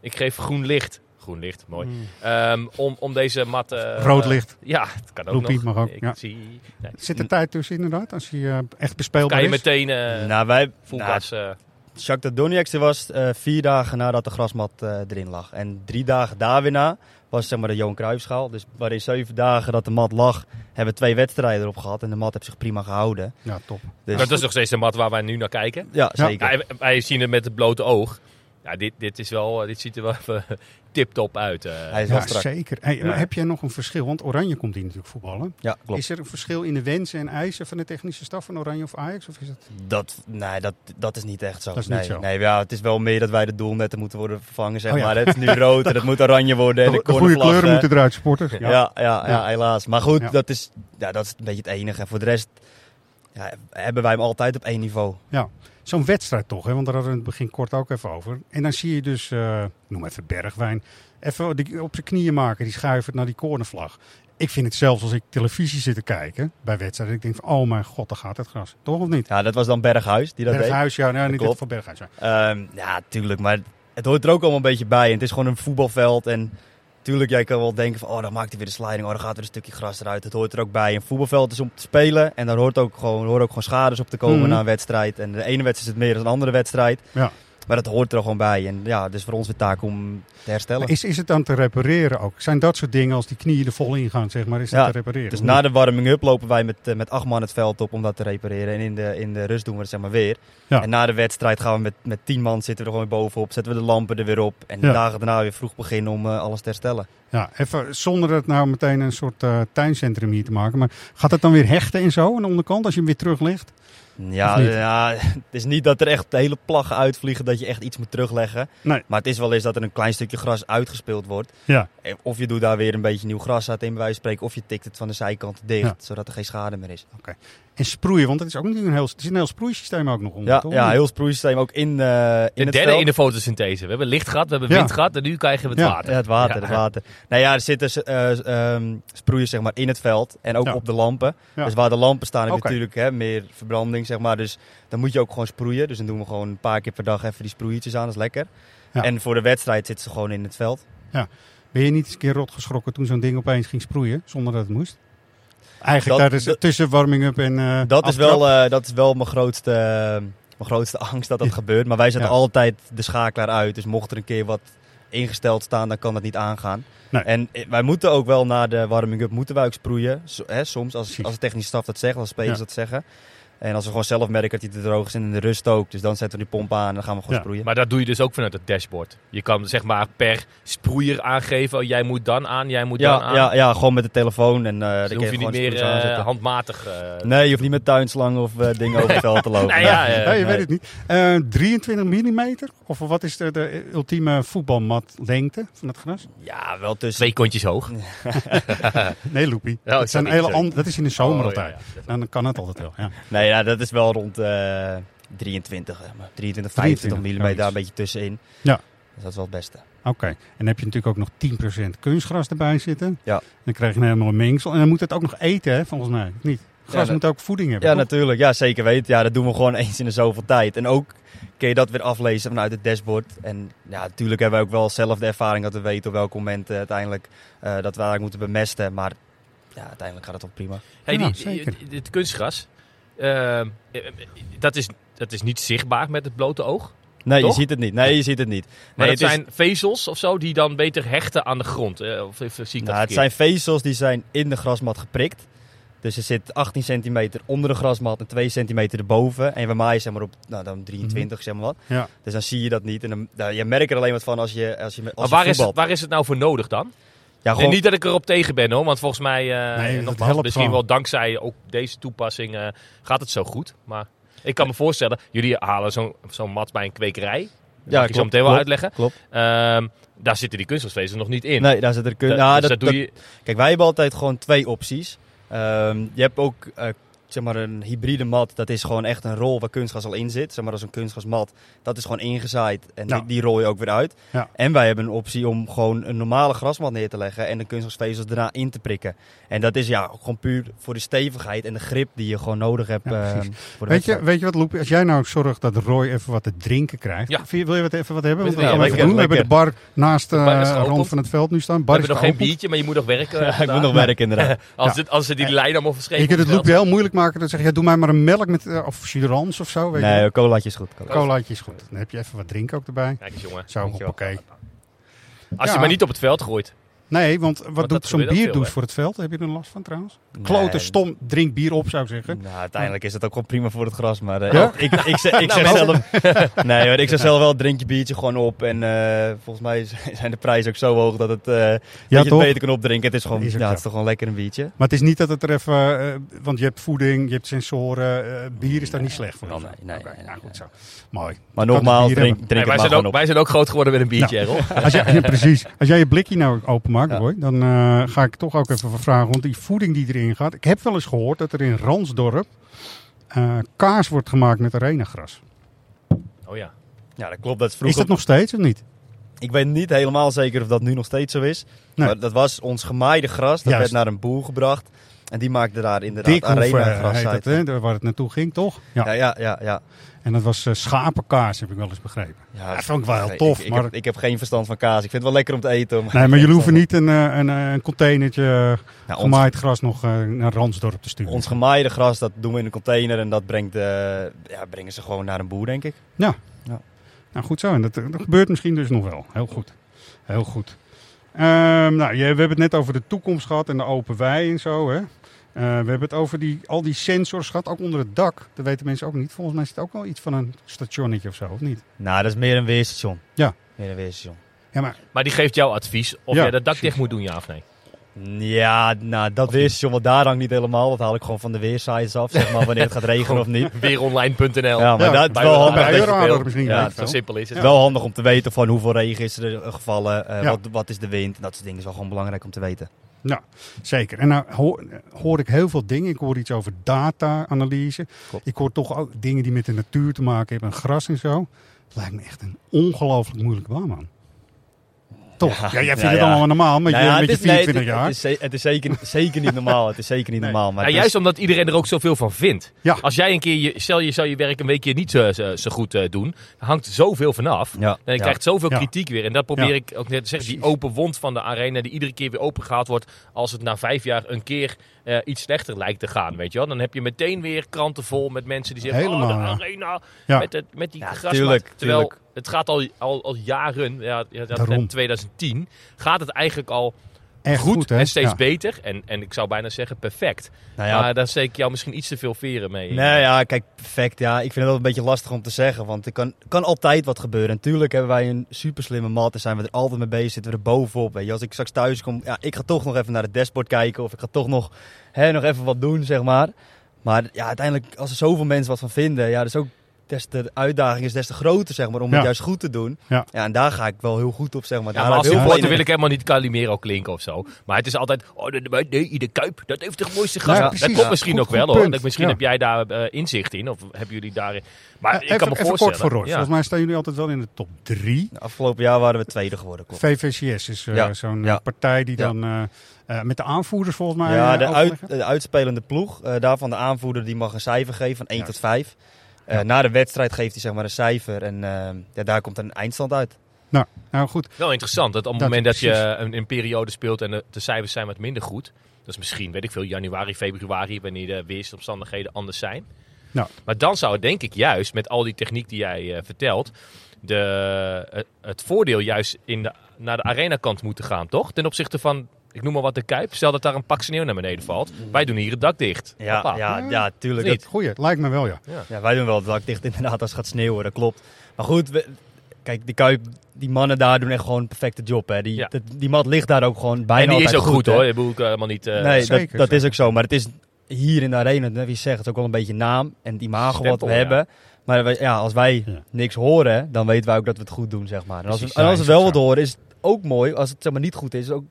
S6: ik geef groen licht. Groen licht, mooi. Ehm, om, om deze mat... eh,
S3: Rood licht.
S6: Ja, het kan ook
S3: Loopie
S6: nog.
S3: mag ook,
S6: Ik
S3: ja.
S6: zie... Nee.
S3: Zit er tijd tussen inderdaad, als hij eh, echt bespeelbaar
S6: Kan je
S3: is?
S6: meteen eh
S5: nou, wij, nou,
S6: eh,
S5: Shakhtar Donetsk was eh, vier dagen nadat de grasmat eh, erin lag. En drie dagen daar weer na was zeg maar de Johan Cruijffschaal. Dus waarin zeven dagen dat de mat lag, hebben we twee wedstrijden erop gehad. En de mat heeft zich prima gehouden.
S3: Ja, top.
S5: Dus,
S6: dat is nog steeds de mat waar wij nu naar kijken.
S5: ja, zeker.
S6: Ja, wij- wij zien het met het blote oog. Ja, dit, dit, is wel, dit ziet er wel even *laughs* tip-top uit. eh.
S5: Hij is wel
S3: Ja,
S5: strak.
S3: zeker. Hey,
S6: Ja.
S3: maar Heb jij nog een verschil? Want Oranje komt hier natuurlijk voetballen.
S5: Ja, klopt.
S3: Is er een verschil in de wensen en eisen van de technische staf van Oranje of Ajax? Of is het...
S5: Dat, nee, dat, dat is niet echt zo.
S3: Dat is
S5: nee,
S3: niet zo.
S5: Nee, ja, het is wel meer dat wij de doelnetten moeten worden vervangen, zeg
S3: Oh ja.
S5: maar. Het is nu rood en het moet oranje worden. En *laughs* de,
S3: de goede kleuren
S5: eh,
S3: moeten eruit, supporters.
S5: Ja, ja, ja,
S3: Ja.
S5: helaas. Maar goed,
S3: Ja.
S5: dat, is, ja, dat is een beetje het enige. En voor de rest ja, hebben wij hem altijd op één niveau.
S3: Zo'n wedstrijd toch, hè? want daar hadden we in het begin kort ook even over. En dan zie je dus, eh, noem even Bergwijn, even die- op zijn knieën maken, die schuiven naar die cornervlag. Ik vind het zelfs als ik televisie zit te kijken bij wedstrijden, ik denk van, oh mijn god, daar gaat het gras. Toch of niet?
S5: Ja, dat was dan Berghuis die dat deed.
S3: Berghuis, ja, nou, niet van Berghuis. ja.
S5: Ehm, ja, tuurlijk. Maar het hoort er ook allemaal een beetje bij. En het is gewoon een voetbalveld. En tuurlijk, jij kan wel denken van... Oh, dan maakt hij weer de sliding. Oh, dan gaat er een stukje gras eruit. Het hoort er ook bij. Een voetbalveld is om te spelen. En daar hoort ook gewoon, horen ook gewoon schades op te komen
S3: Mhm.
S5: na een wedstrijd. En de ene wedstrijd is het meer dan een andere wedstrijd.
S3: Ja.
S5: Maar dat hoort er gewoon bij. En ja, het is voor ons weer taak om te herstellen.
S3: Maar Is, is het dan te repareren ook? Zijn dat soort dingen als die knieën er vol in gaan, zeg maar, is
S5: Ja,
S3: dat te repareren?
S5: Dus na de warming-up lopen wij met, eh, met acht man het veld op om dat te repareren. En in de, in de rust doen we het zeg maar weer.
S3: Ja.
S5: En na de wedstrijd gaan we met, met tien man zitten we er gewoon weer bovenop. Zetten we de lampen er weer op. En de
S3: Ja.
S5: dagen daarna weer vroeg beginnen om eh, alles te herstellen.
S3: Ja, even zonder het nou meteen een soort eh, tuincentrum hier te maken. Maar gaat het dan weer hechten en zo aan de onderkant als je hem weer teruglegt?
S5: Ja,
S3: niet?
S5: ja, het is niet dat er echt hele plaggen uitvliegen dat je echt iets moet terugleggen.
S3: Nee.
S5: Maar het is wel eens dat er een klein stukje gras uitgespeeld wordt.
S3: Ja.
S5: Of je doet daar weer een beetje nieuw gras uit in bij wijze van spreken. Of je tikt het van de zijkant dicht,
S3: Ja.
S5: zodat er geen schade meer is.
S3: En sproeien, want het is ook natuurlijk een heel, het is een heel sproeisysteem ook nog onder.
S5: Ja,
S3: toch?
S5: ja heel sproeisysteem ook in, eh in
S6: de
S5: het
S6: derde
S5: veld.
S6: in de fotosynthese. We hebben licht gehad, we hebben
S3: Ja.
S6: wind gehad en nu krijgen we het
S3: Ja.
S6: water.
S5: Ja, het water,
S6: Ja.
S5: het water. Nou ja, er zitten sproeien zeg maar in het veld en ook
S3: Ja.
S5: op de lampen.
S3: Ja.
S5: Dus waar de lampen staan heb je
S3: Oké.
S5: natuurlijk hè, meer verbranding zeg maar. Dus dan moet je ook gewoon sproeien. Dus dan doen we gewoon een paar keer per dag even die sproeiertjes aan, dat is lekker.
S3: Ja.
S5: En voor de wedstrijd zitten ze gewoon in het veld.
S3: Ben je niet eens een keer rot geschrokken toen zo'n ding opeens ging sproeien, zonder dat het moest? Eigenlijk
S5: Dat-
S3: tijdens,
S5: dat-
S3: tussen warming-up en eh
S5: Dat is, wel, eh, dat is wel mijn grootste, mijn grootste *laughs* angst dat dat
S3: Ja.
S5: gebeurt. Maar wij zetten
S3: Ja.
S5: altijd de schakelaar uit. Dus mocht er een keer wat ingesteld staan, dan kan dat niet aangaan.
S3: Nee.
S5: En eh, wij moeten ook wel na de warming-up moeten wij ook sproeien. So- hè, soms, als, als de technische staf dat zegt, als spelers
S3: Ja.
S5: dat zeggen. En als we gewoon zelf merken dat hij te droog is en in de rust ook, dus dan zetten we die pomp aan en dan gaan we gewoon
S3: Ja.
S5: sproeien.
S6: Maar dat doe je dus ook vanuit het dashboard. Je kan zeg maar per sproeier aangeven, oh, jij moet dan aan, jij moet dan aan.
S5: ja, ja, gewoon met de telefoon en eh
S6: Dus
S5: dan
S6: hoef je
S5: je
S6: niet meer
S5: aanzetten.
S6: handmatig... eh,
S5: Nee, je hoeft niet met tuinslangen of eh, dingen over het veld te lopen.
S6: Nee, ja,
S5: Nee.
S3: Nee, je weet het niet. Eh, 23 mm? Of wat is de, de ultieme voetbalmatlengte van het gras?
S5: Ja, wel tussen...
S6: Twee kontjes hoog.
S3: Nee, Loepie.
S6: Oh,
S3: dat, zijn hele dat is in de zomer
S6: Oh, ja,
S3: altijd.
S6: ja.
S3: Dan kan het altijd wel. Ja.
S5: Nee, ja, dat is wel rond eh 23, zeg maar. 23, 25 mm,
S3: 23,
S5: daar een beetje tussenin.
S3: Ja.
S5: Dus dat is wel het beste.
S3: Oké. En dan heb je natuurlijk ook nog 10% kunstgras erbij zitten.
S5: Ja.
S3: Dan krijg je helemaal een mengsel. En dan moet het ook nog eten, hè, volgens mij. Niet? Gras moet ook voeding hebben.
S5: Ja,
S3: toch?
S5: natuurlijk. Ja, zeker weten. Ja, dat doen we gewoon *laughs* eens in de zoveel tijd. En ook kun je dat weer aflezen vanuit het dashboard. En ja, natuurlijk hebben we ook wel zelf de ervaring dat we weten op welk moment eh, uiteindelijk eh, dat we eigenlijk moeten bemesten. Maar ja, uiteindelijk gaat het wel prima.
S6: Hey,
S3: Ja,
S6: die,
S3: zeker.
S6: die- dit kunstgras, eh, eh, dat, is, dat is niet zichtbaar met het blote oog.
S5: Nee,
S6: Toch?
S5: je ziet het niet. Nee, je ziet het niet.
S6: Maar het
S5: is-
S6: zijn vezels of zo die dan beter hechten aan de grond. eh, of zie ik dat
S5: Nou, het zijn vezels die zijn in de grasmat geprikt. Dus er zit 18 centimeter onder de grasmat en 2 centimeter erboven. En we maaien zeg maar op nou, dan 23, zeg maar wat.
S3: Ja.
S5: Dus dan zie je dat niet. En dan, nou, je merkt er alleen wat van als je, als je, als
S6: Maar
S5: je
S6: waar is, het, waar is het nou voor nodig dan?
S5: Ja,
S6: Nee, niet dat ik erop tegen ben hoor, want volgens mij, eh
S3: Nee,
S6: nogmaals, misschien wel dankzij ook deze toepassing eh, gaat het zo goed. Maar ik kan me voorstellen, jullie halen zo'n zo'n mat bij een kwekerij. Dat
S5: Ja,
S6: je zo meteen wel uitleggen.
S5: klopt.
S6: Ehm, daar zitten die kunstgrasvezels nog niet in.
S5: Nee, daar zit er kun...
S6: Da-
S5: nou,
S6: dus
S5: dat,
S6: dat doe
S5: dat-
S6: je...
S5: Kijk, wij hebben altijd gewoon twee opties. Ehm, je hebt ook eh, zeg maar een hybride mat. Dat is gewoon echt een rol waar kunstgras al in zit. Zeg maar als een kunstgrasmat. Dat is gewoon ingezaaid. En
S3: Ja.
S5: die, die rol je ook weer uit.
S3: Ja.
S5: En wij hebben een optie om gewoon een normale grasmat neer te leggen. En de kunstgrasvezels daarna in te prikken. En dat is ja gewoon puur voor de stevigheid en de grip die je gewoon nodig hebt.
S3: Ja, precies.
S5: voor de
S3: Weet je, weet je wat, Loepie? Als jij nou zorgt dat Roy even wat te drinken krijgt. Wil je wat even wat hebben? Want
S6: Ja,
S3: we gaan we even
S5: lekker,
S3: doen. We hebben de bar naast de
S6: De bar is geopend.
S3: rand van het veld nu staan.
S6: We
S3: Bar is
S6: hebben nog geen biertje, maar je moet nog werken. *laughs*
S5: Ja, ik moet nog werken inderdaad.
S6: Als,
S3: Ja.
S6: dit, als ze die lijn allemaal verschreven
S3: Je kunt het
S6: op
S3: Loepie heel moeilijk maken. Dan zeg je, ja, doe mij maar een melk met, eh, of jurans of zo. Weet je
S5: Nee, een colaatje is goed. Cola.
S3: Colaatje is goed. Dan heb je even wat drinken ook erbij.
S6: Kijk eens jongen.
S3: Zo, oké.
S6: Als
S3: Ja.
S6: je maar niet op het veld gooit.
S3: Nee, want wat doet zo'n bierdouche voor het veld? Heb je er last van trouwens?
S5: Nee.
S3: Klote, stom, drink bier op zou ik zeggen.
S5: Nou, uiteindelijk is het ook gewoon prima voor het gras. Maar eh,
S3: Ja?
S5: ik, ik, *laughs* zeg, ik zeg
S6: Nou,
S5: zelf... *laughs* nee hoor, ik zeg zelf wel, drink je biertje gewoon op. En eh, volgens mij *laughs* zijn de prijzen ook zo hoog dat, het, eh, dat je het beter kan opdrinken. Het is, gewoon,
S3: Is
S5: ja, het is toch gewoon lekker een biertje.
S3: Maar het is niet dat het er even... eh, want je hebt voeding, je hebt sensoren. eh, bier is daar niet slecht voor.
S5: Nee, nee,
S3: nou
S5: nee.
S3: goed zo. Mooi.
S5: Maar nogmaals, drink, drink
S6: wij,
S5: het maar
S6: zijn ook,
S5: gewoon op.
S6: wij zijn ook groot geworden met een biertje, Errol.
S3: Ja, precies. Als jij je blikje nou openmaakt, Dan eh, ga ik toch ook even vragen. Want die voeding die erin gaat. Ik heb wel eens gehoord dat er in Ransdorp eh, kaas wordt gemaakt met arenagras.
S6: Oh ja.
S5: Ja, dat klopt. Dat is
S3: dat nog steeds of niet?
S5: Ik weet niet helemaal zeker of dat nu nog steeds zo is.
S3: Nee.
S5: Maar dat was ons gemaaide gras. Dat
S3: Juist.
S5: werd naar een boer gebracht. En die maakte daar inderdaad arena
S3: eh,
S5: gras uit.
S3: hè? Waar het naartoe ging, toch? Ja.
S5: Ja, ja, ja. ja.
S3: En dat was eh, schapenkaas, heb ik wel eens begrepen.
S5: ja
S3: dat vond ik wel heel tof,
S5: Ik, ik
S3: maar-
S5: heb, ik heb geen verstand van kaas. Ik vind het wel lekker om te eten. Maar
S3: Nee, maar jullie *laughs* hoeven niet een, eh, een, een containertje
S5: Ja, ons-
S3: gemaaid gras nog naar Ransdorp te sturen.
S5: Ons gemaaide gras, dat doen we in een container en dat brengt, ja, brengen ze gewoon naar een boer, denk ik.
S3: Nou, goed zo. En dat, dat gebeurt misschien dus nog wel. Heel goed. Heel goed. Ehm, nou, we hebben het net over de toekomst gehad en de open wei en zo. Hè? Eh, we hebben het over die, al die sensors gehad, ook onder het dak. Dat weten mensen ook niet. Volgens mij is het ook wel iets van een stationnetje of zo, of niet?
S5: Nou, dat is meer een weerstation.
S3: Ja.
S5: Meer een weerstation.
S3: Ja, maar
S6: Maar die geeft jou advies of
S3: Ja,
S6: jij dat dak
S3: precies.
S6: dicht moet doen, ja of nee?
S5: Ja, nou, dat weerstation, wat daar hangt niet helemaal. Dat haal ik gewoon van de weersites af, zeg maar, wanneer het gaat regenen of niet.
S6: Weeronline.nl.
S5: Ja, maar
S3: Ja,
S5: dat is
S6: bij
S5: wel handig. dat je-. Ja,
S6: zo simpel is
S5: Het wel handig om te weten van hoeveel regen is er gevallen, eh,
S3: Ja.
S5: wat, wat is de wind. Dat soort dingen is wel gewoon belangrijk om te weten.
S3: Ja, zeker. En nou hoor, hoor ik heel veel dingen. Ik hoor iets over data-analyse. Ik hoor toch ook dingen die met de natuur te maken hebben. En gras en zo. Het lijkt me echt een ongelooflijk moeilijke baan, man. Toch? Ja,
S5: Ja,
S3: jij vindt
S5: ja,
S3: het
S5: ja.
S3: allemaal normaal met
S5: Nou
S3: je, met
S5: nee,
S3: 24
S5: het-
S3: jaar.
S5: Het is, het is zeker, zeker niet normaal. Het is zeker niet
S3: Nee.
S5: normaal. Maar
S6: Ja,
S5: het is-
S6: juist omdat iedereen er ook zoveel van vindt.
S3: Ja.
S6: Als jij een keer, je, stel je zou je werk een weekje niet zo, zo, zo goed eh, doen, dan hangt er zoveel vanaf.
S5: Ja,
S6: En je
S5: ja.
S6: krijgt zoveel
S3: Ja.
S6: kritiek weer. En dat probeer
S3: Ja.
S6: ik ook net te zeggen. Die open wond van de arena die iedere keer weer opengehaald wordt als het na vijf jaar een keer eh, iets slechter lijkt te gaan. Weet je wel? Dan heb je meteen weer kranten vol met mensen die zeggen,
S3: Helemaal,
S6: oh de
S3: ja.
S6: arena
S3: Ja.
S6: met, het, met die
S5: Ja,
S6: grasmat.
S5: tuurlijk,
S6: Terwijl
S5: tuurlijk.
S6: Het gaat al, al, al jaren, ja, ja, dat
S3: Daarom.
S6: net 2010, gaat het eigenlijk al
S3: Echt
S6: goed, en steeds
S3: Ja.
S6: beter. En, en ik zou bijna zeggen perfect.
S5: Nou ja,
S6: Maar daar steek ik jou misschien iets te veel veren mee.
S5: Nee, ja, kijk, perfect. Ja, ik vind het wel een beetje lastig om te zeggen. Want er kan, kan altijd wat gebeuren. Natuurlijk hebben wij een super slimme mat. En zijn we er altijd mee bezig. Zitten we er bovenop. Weet je. Als ik straks thuis kom, ja, ik ga toch nog even naar het dashboard kijken. Of ik ga toch nog, hè, nog even wat doen, zeg maar. Maar ja, uiteindelijk, als er zoveel mensen wat van vinden. Ja, dus ook des te, de uitdaging is des te groter, zeg maar. Om
S3: Ja.
S5: het juist goed te doen.
S3: Ja.
S5: en daar ga ik wel heel goed op, zeg maar.
S6: Ja,
S5: Daar
S6: maar als supporter wil ik helemaal niet Calimero klinken of zo. Maar het is altijd, oh de, de, nee, de Kuip, dat heeft de mooiste gras.
S3: Ja,
S6: dat klopt misschien
S3: Goed-
S6: ook wel hoor. Dat, misschien
S3: Ja.
S6: heb jij daar eh, inzicht in. Of hebben jullie daarin... Maar ik
S3: even,
S6: kan me
S3: even
S6: voorstellen...
S3: kort voor. Volgens mij staan jullie altijd wel in de top 3.
S5: Afgelopen jaar waren we tweede geworden, klopt.
S3: VVCS is eh,
S5: Ja.
S3: zo'n
S5: Ja.
S3: eh, partij die
S5: Ja.
S3: dan met de aanvoerders volgens mij
S5: Ja, de, uit,
S3: overleggen.
S5: de uitspelende ploeg, eh, daarvan de aanvoerder, die mag een cijfer geven van 1
S3: Juist.
S5: tot 5. Eh,
S3: Ja.
S5: Na de wedstrijd geeft hij zeg maar een cijfer en eh, ja, daar komt een eindstand uit.
S3: Nou, nou goed.
S6: Wel interessant dat op het
S3: Dat-
S6: moment dat je een, een periode speelt en de, de cijfers zijn wat minder goed. Dat is misschien, weet ik veel, januari, februari, wanneer de weersomstandigheden anders zijn.
S3: Nou.
S6: Maar dan zou het denk ik juist, met al die techniek die jij eh, vertelt, de, het, het voordeel juist in de, naar de arenakant moeten gaan, toch? Ten opzichte van, ik noem maar wat de Kuip. Stel dat daar een pak sneeuw naar beneden valt. Wij doen hier het dak dicht.
S5: Ja,
S6: Hoppa.
S5: ja, ja tuurlijk. Dat,
S3: Goeie, lijkt me wel ja.
S5: ja, wij doen wel het dak dicht inderdaad als het gaat sneeuwen, dat klopt. Maar goed, we- kijk, die, Kuip, die mannen daar doen echt gewoon een perfecte job. Hè. Die,
S6: Ja.
S5: die mat ligt daar ook gewoon bijna
S6: en die is
S5: altijd
S6: ook goed,
S5: hè.
S6: hoor. Ik bedoel ik helemaal niet... eh,
S5: nee,
S3: zeker,
S5: dat, dat is ook zo. Maar het is hier in de arena, net wie je zegt, het is ook wel een beetje naam en het imago wat we
S6: ja.
S5: hebben. Maar wij- ja, als wij
S3: Ja.
S5: niks horen, dan weten wij ook dat we het goed doen, zeg maar. En als, we,
S3: Precies,
S5: en
S3: ja,
S5: als we
S3: is
S5: wel wat horen, is het ook mooi. Als het zeg maar niet goed is, is het ook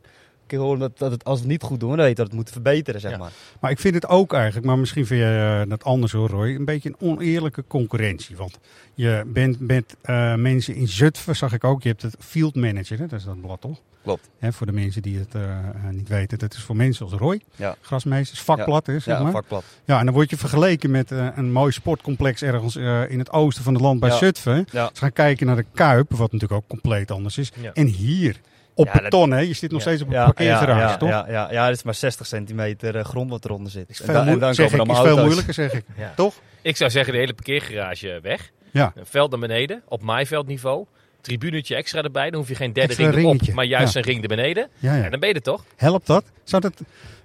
S5: keer horen dat, dat het, als we het niet goed doen, dan weten we dat het moeten verbeteren, zeg
S6: Ja.
S5: maar.
S3: Maar ik vind het ook eigenlijk, maar misschien vind je eh, dat anders hoor Roy, een beetje een oneerlijke concurrentie. Want je bent met eh, mensen in Zutphen, zag ik ook, je hebt het field manager, hè? dat is dat blad toch?
S5: Klopt.
S3: Hè, voor de mensen die het eh, niet weten, dat is voor mensen als Roy,
S5: Ja.
S3: grasmeesters, vakblad hè, zeg
S5: Ja,
S3: maar.
S5: vakblad.
S3: Ja, en dan word je vergeleken met een mooi sportcomplex ergens eh, in het oosten van het land bij
S5: Ja.
S3: Zutphen.
S5: Ja.
S3: Ze gaan kijken naar de Kuip, wat natuurlijk ook compleet anders is.
S6: Ja.
S3: En hier, op
S5: Ja,
S3: beton, hè? je zit nog
S6: Ja.
S3: steeds op een
S5: Ja,
S3: parkeergarage,
S5: ja, ja,
S3: toch?
S5: Ja, ja, ja, het is maar 60 centimeter eh, grond wat eronder zit.
S3: Is
S5: En,
S3: veel,
S5: da- en
S3: moe-
S5: dan
S3: zeg
S5: komen
S3: ik,
S5: er
S3: is veel moeilijker, zeg ik.
S6: Ja.
S3: Toch?
S6: Ik zou zeggen, de hele parkeergarage weg.
S3: Ja.
S6: Een veld naar beneden, op maaiveldniveau. Tribunetje extra erbij, dan hoef je geen derde
S3: Extra
S6: ring erop, maar juist
S3: ja.
S6: een ring er beneden.
S3: Ja,
S6: dan ben je er toch?
S3: Helpt dat? Zou dat?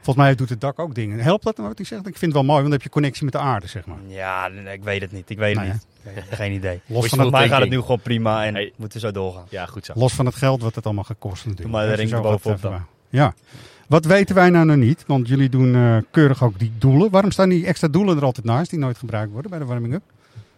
S3: Volgens mij doet het dak ook dingen. Helpt dat wat hij zegt? Ik vind het wel mooi, want dan heb je connectie met de aarde, zeg maar.
S5: Ja, nee, ik weet het niet. Ik weet het
S3: Nou
S5: niet. Geen idee.
S3: Los van,
S5: Volgens
S3: het,
S5: mij gaat het nu gewoon prima en
S6: Hey.
S5: moeten we zo doorgaan.
S6: Ja, goed zo.
S3: los van het geld wat het allemaal gaat kosten natuurlijk.
S5: Maar de ring
S3: gaat,
S5: dan.
S3: Ja. Wat weten wij nou nog niet? Want jullie doen eh, keurig ook die doelen. Waarom staan die extra doelen er altijd naast die nooit gebruikt worden bij de warming-up?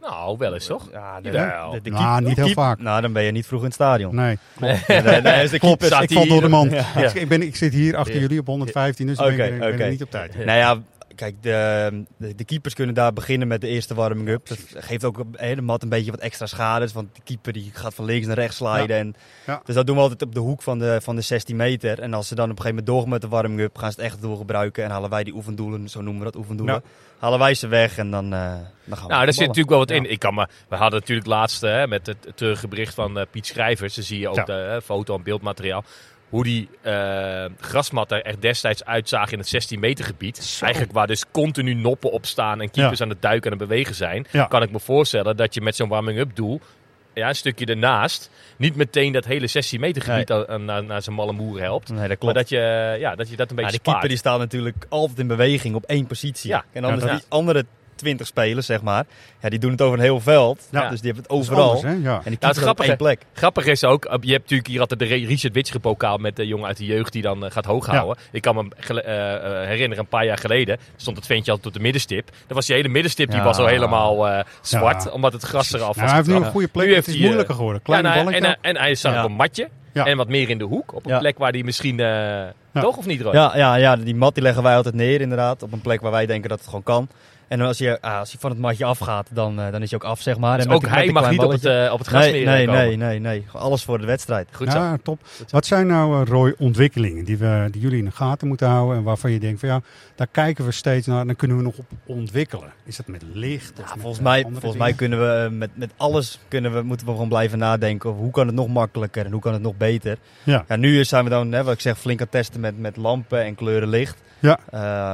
S6: Nou, wel eens toch?
S5: Ja, de,
S6: Jawel.
S5: de, de
S3: Nou, niet heel
S5: keep-
S3: vaak.
S5: Nou, dan ben je niet vroeg in het stadion.
S3: Nee,
S5: Nee, nee, nee, *laughs* is de
S3: klopt. Ik val door de mand.
S5: Ja.
S3: Ik, ik ben, ik zit hier achter
S6: Ja.
S3: jullie op 115, dus ik ben,
S5: Oké,
S3: ik ben
S5: oké.
S3: niet op tijd.
S5: Nou ja, kijk, de, de, de keepers kunnen daar beginnen met de eerste warming-up. Dat geeft ook de mat een beetje wat extra schades. Want de keeper die gaat van links naar rechts sliden. En,
S3: Ja.
S5: Dus dat doen we altijd op de hoek van de, van de 16 meter. En als ze dan op een gegeven moment doorgaan met de warming-up, gaan ze het echt doorgebruiken. En halen wij die oefendoelen, zo noemen we dat oefendoelen. Halen wij ze weg en dan, eh, dan gaan we
S6: Nou, daar zit natuurlijk wel wat in. Ik kan me, we hadden natuurlijk laatst hè, met het terugbericht van eh, Piet Schrijvers. Dan zie je ook de foto en beeldmateriaal. Hoe die eh grasmatten er destijds uitzagen in het 16 meter gebied. Eigenlijk waar dus continu noppen op staan en keepers aan het duiken en het bewegen zijn.
S3: Ja.
S6: Kan ik me voorstellen dat je met zo'n warming-up doel, ja, een stukje ernaast, niet meteen dat hele 16 meter gebied aan- aan- naar, naar zijn malle moer helpt.
S5: Nee, dat
S6: Maar dat je, ja, dat je dat een beetje
S5: Ja, de
S6: spaart.
S5: keeper die staat natuurlijk altijd in beweging op één positie.
S6: Ja.
S5: En anders
S3: Ja,
S5: die andere 20 spelers, zeg maar, ja, die doen het over een heel veld.
S3: Ja.
S5: Dus die hebben het
S3: Dat is
S5: overal.
S3: anders, hè? Ja.
S5: En die
S6: het grappige-
S5: één plek.
S6: Grappig is ook, eh, je hebt natuurlijk hier altijd de Richard Witsche pokaal met de jongen uit de jeugd die dan eh, gaat hoog
S3: Ja.
S6: houden. Ik kan me eh, herinneren, een paar jaar geleden stond het ventje altijd op de middenstip. Dan was die hele middenstip die
S5: Ja.
S6: was al helemaal eh, zwart,
S3: Ja.
S6: omdat het gras eraf
S3: Nou,
S6: was.
S3: hij heeft nu een goede plek.
S6: Nu
S3: het
S6: heeft
S3: is
S6: hij, eh,
S3: moeilijker geworden. Kleine
S6: nou,
S3: ballen.
S6: en, en hij staat
S5: Ja.
S6: op een matje
S3: Ja.
S6: en wat meer in de hoek. Op een
S5: Ja.
S6: plek waar hij misschien... eh, Toch of niet, Roy?
S5: Ja, ja, ja, die mat die leggen wij altijd neer inderdaad. Op een plek waar wij denken dat het gewoon kan. En als je, ah, als je van het matje afgaat, dan, eh, dan is je ook af, zeg maar.
S6: Dus
S5: en met
S6: ook hij mag
S5: klein
S6: niet op het, eh, op het gras
S5: nee,
S6: meer
S5: nee,
S6: komen.
S5: nee, nee, nee. Alles voor de wedstrijd.
S6: Goed zo.
S3: Ja, top. Wat zijn nou, eh, Roy, ontwikkelingen die, we, die jullie in de gaten moeten houden en waarvan je denkt van ja, daar kijken we steeds naar en dan kunnen we nog op ontwikkelen? Is dat met licht? Of
S5: Ja,
S3: met,
S5: volgens mij, volgens mij kunnen we met, met alles kunnen we, moeten we gewoon blijven nadenken over hoe kan het nog makkelijker en hoe kan het nog beter.
S3: Ja.
S5: Ja, nu zijn we dan, hè, wat ik zeg, flink aan testen met, met lampen en kleuren licht.
S3: Ja.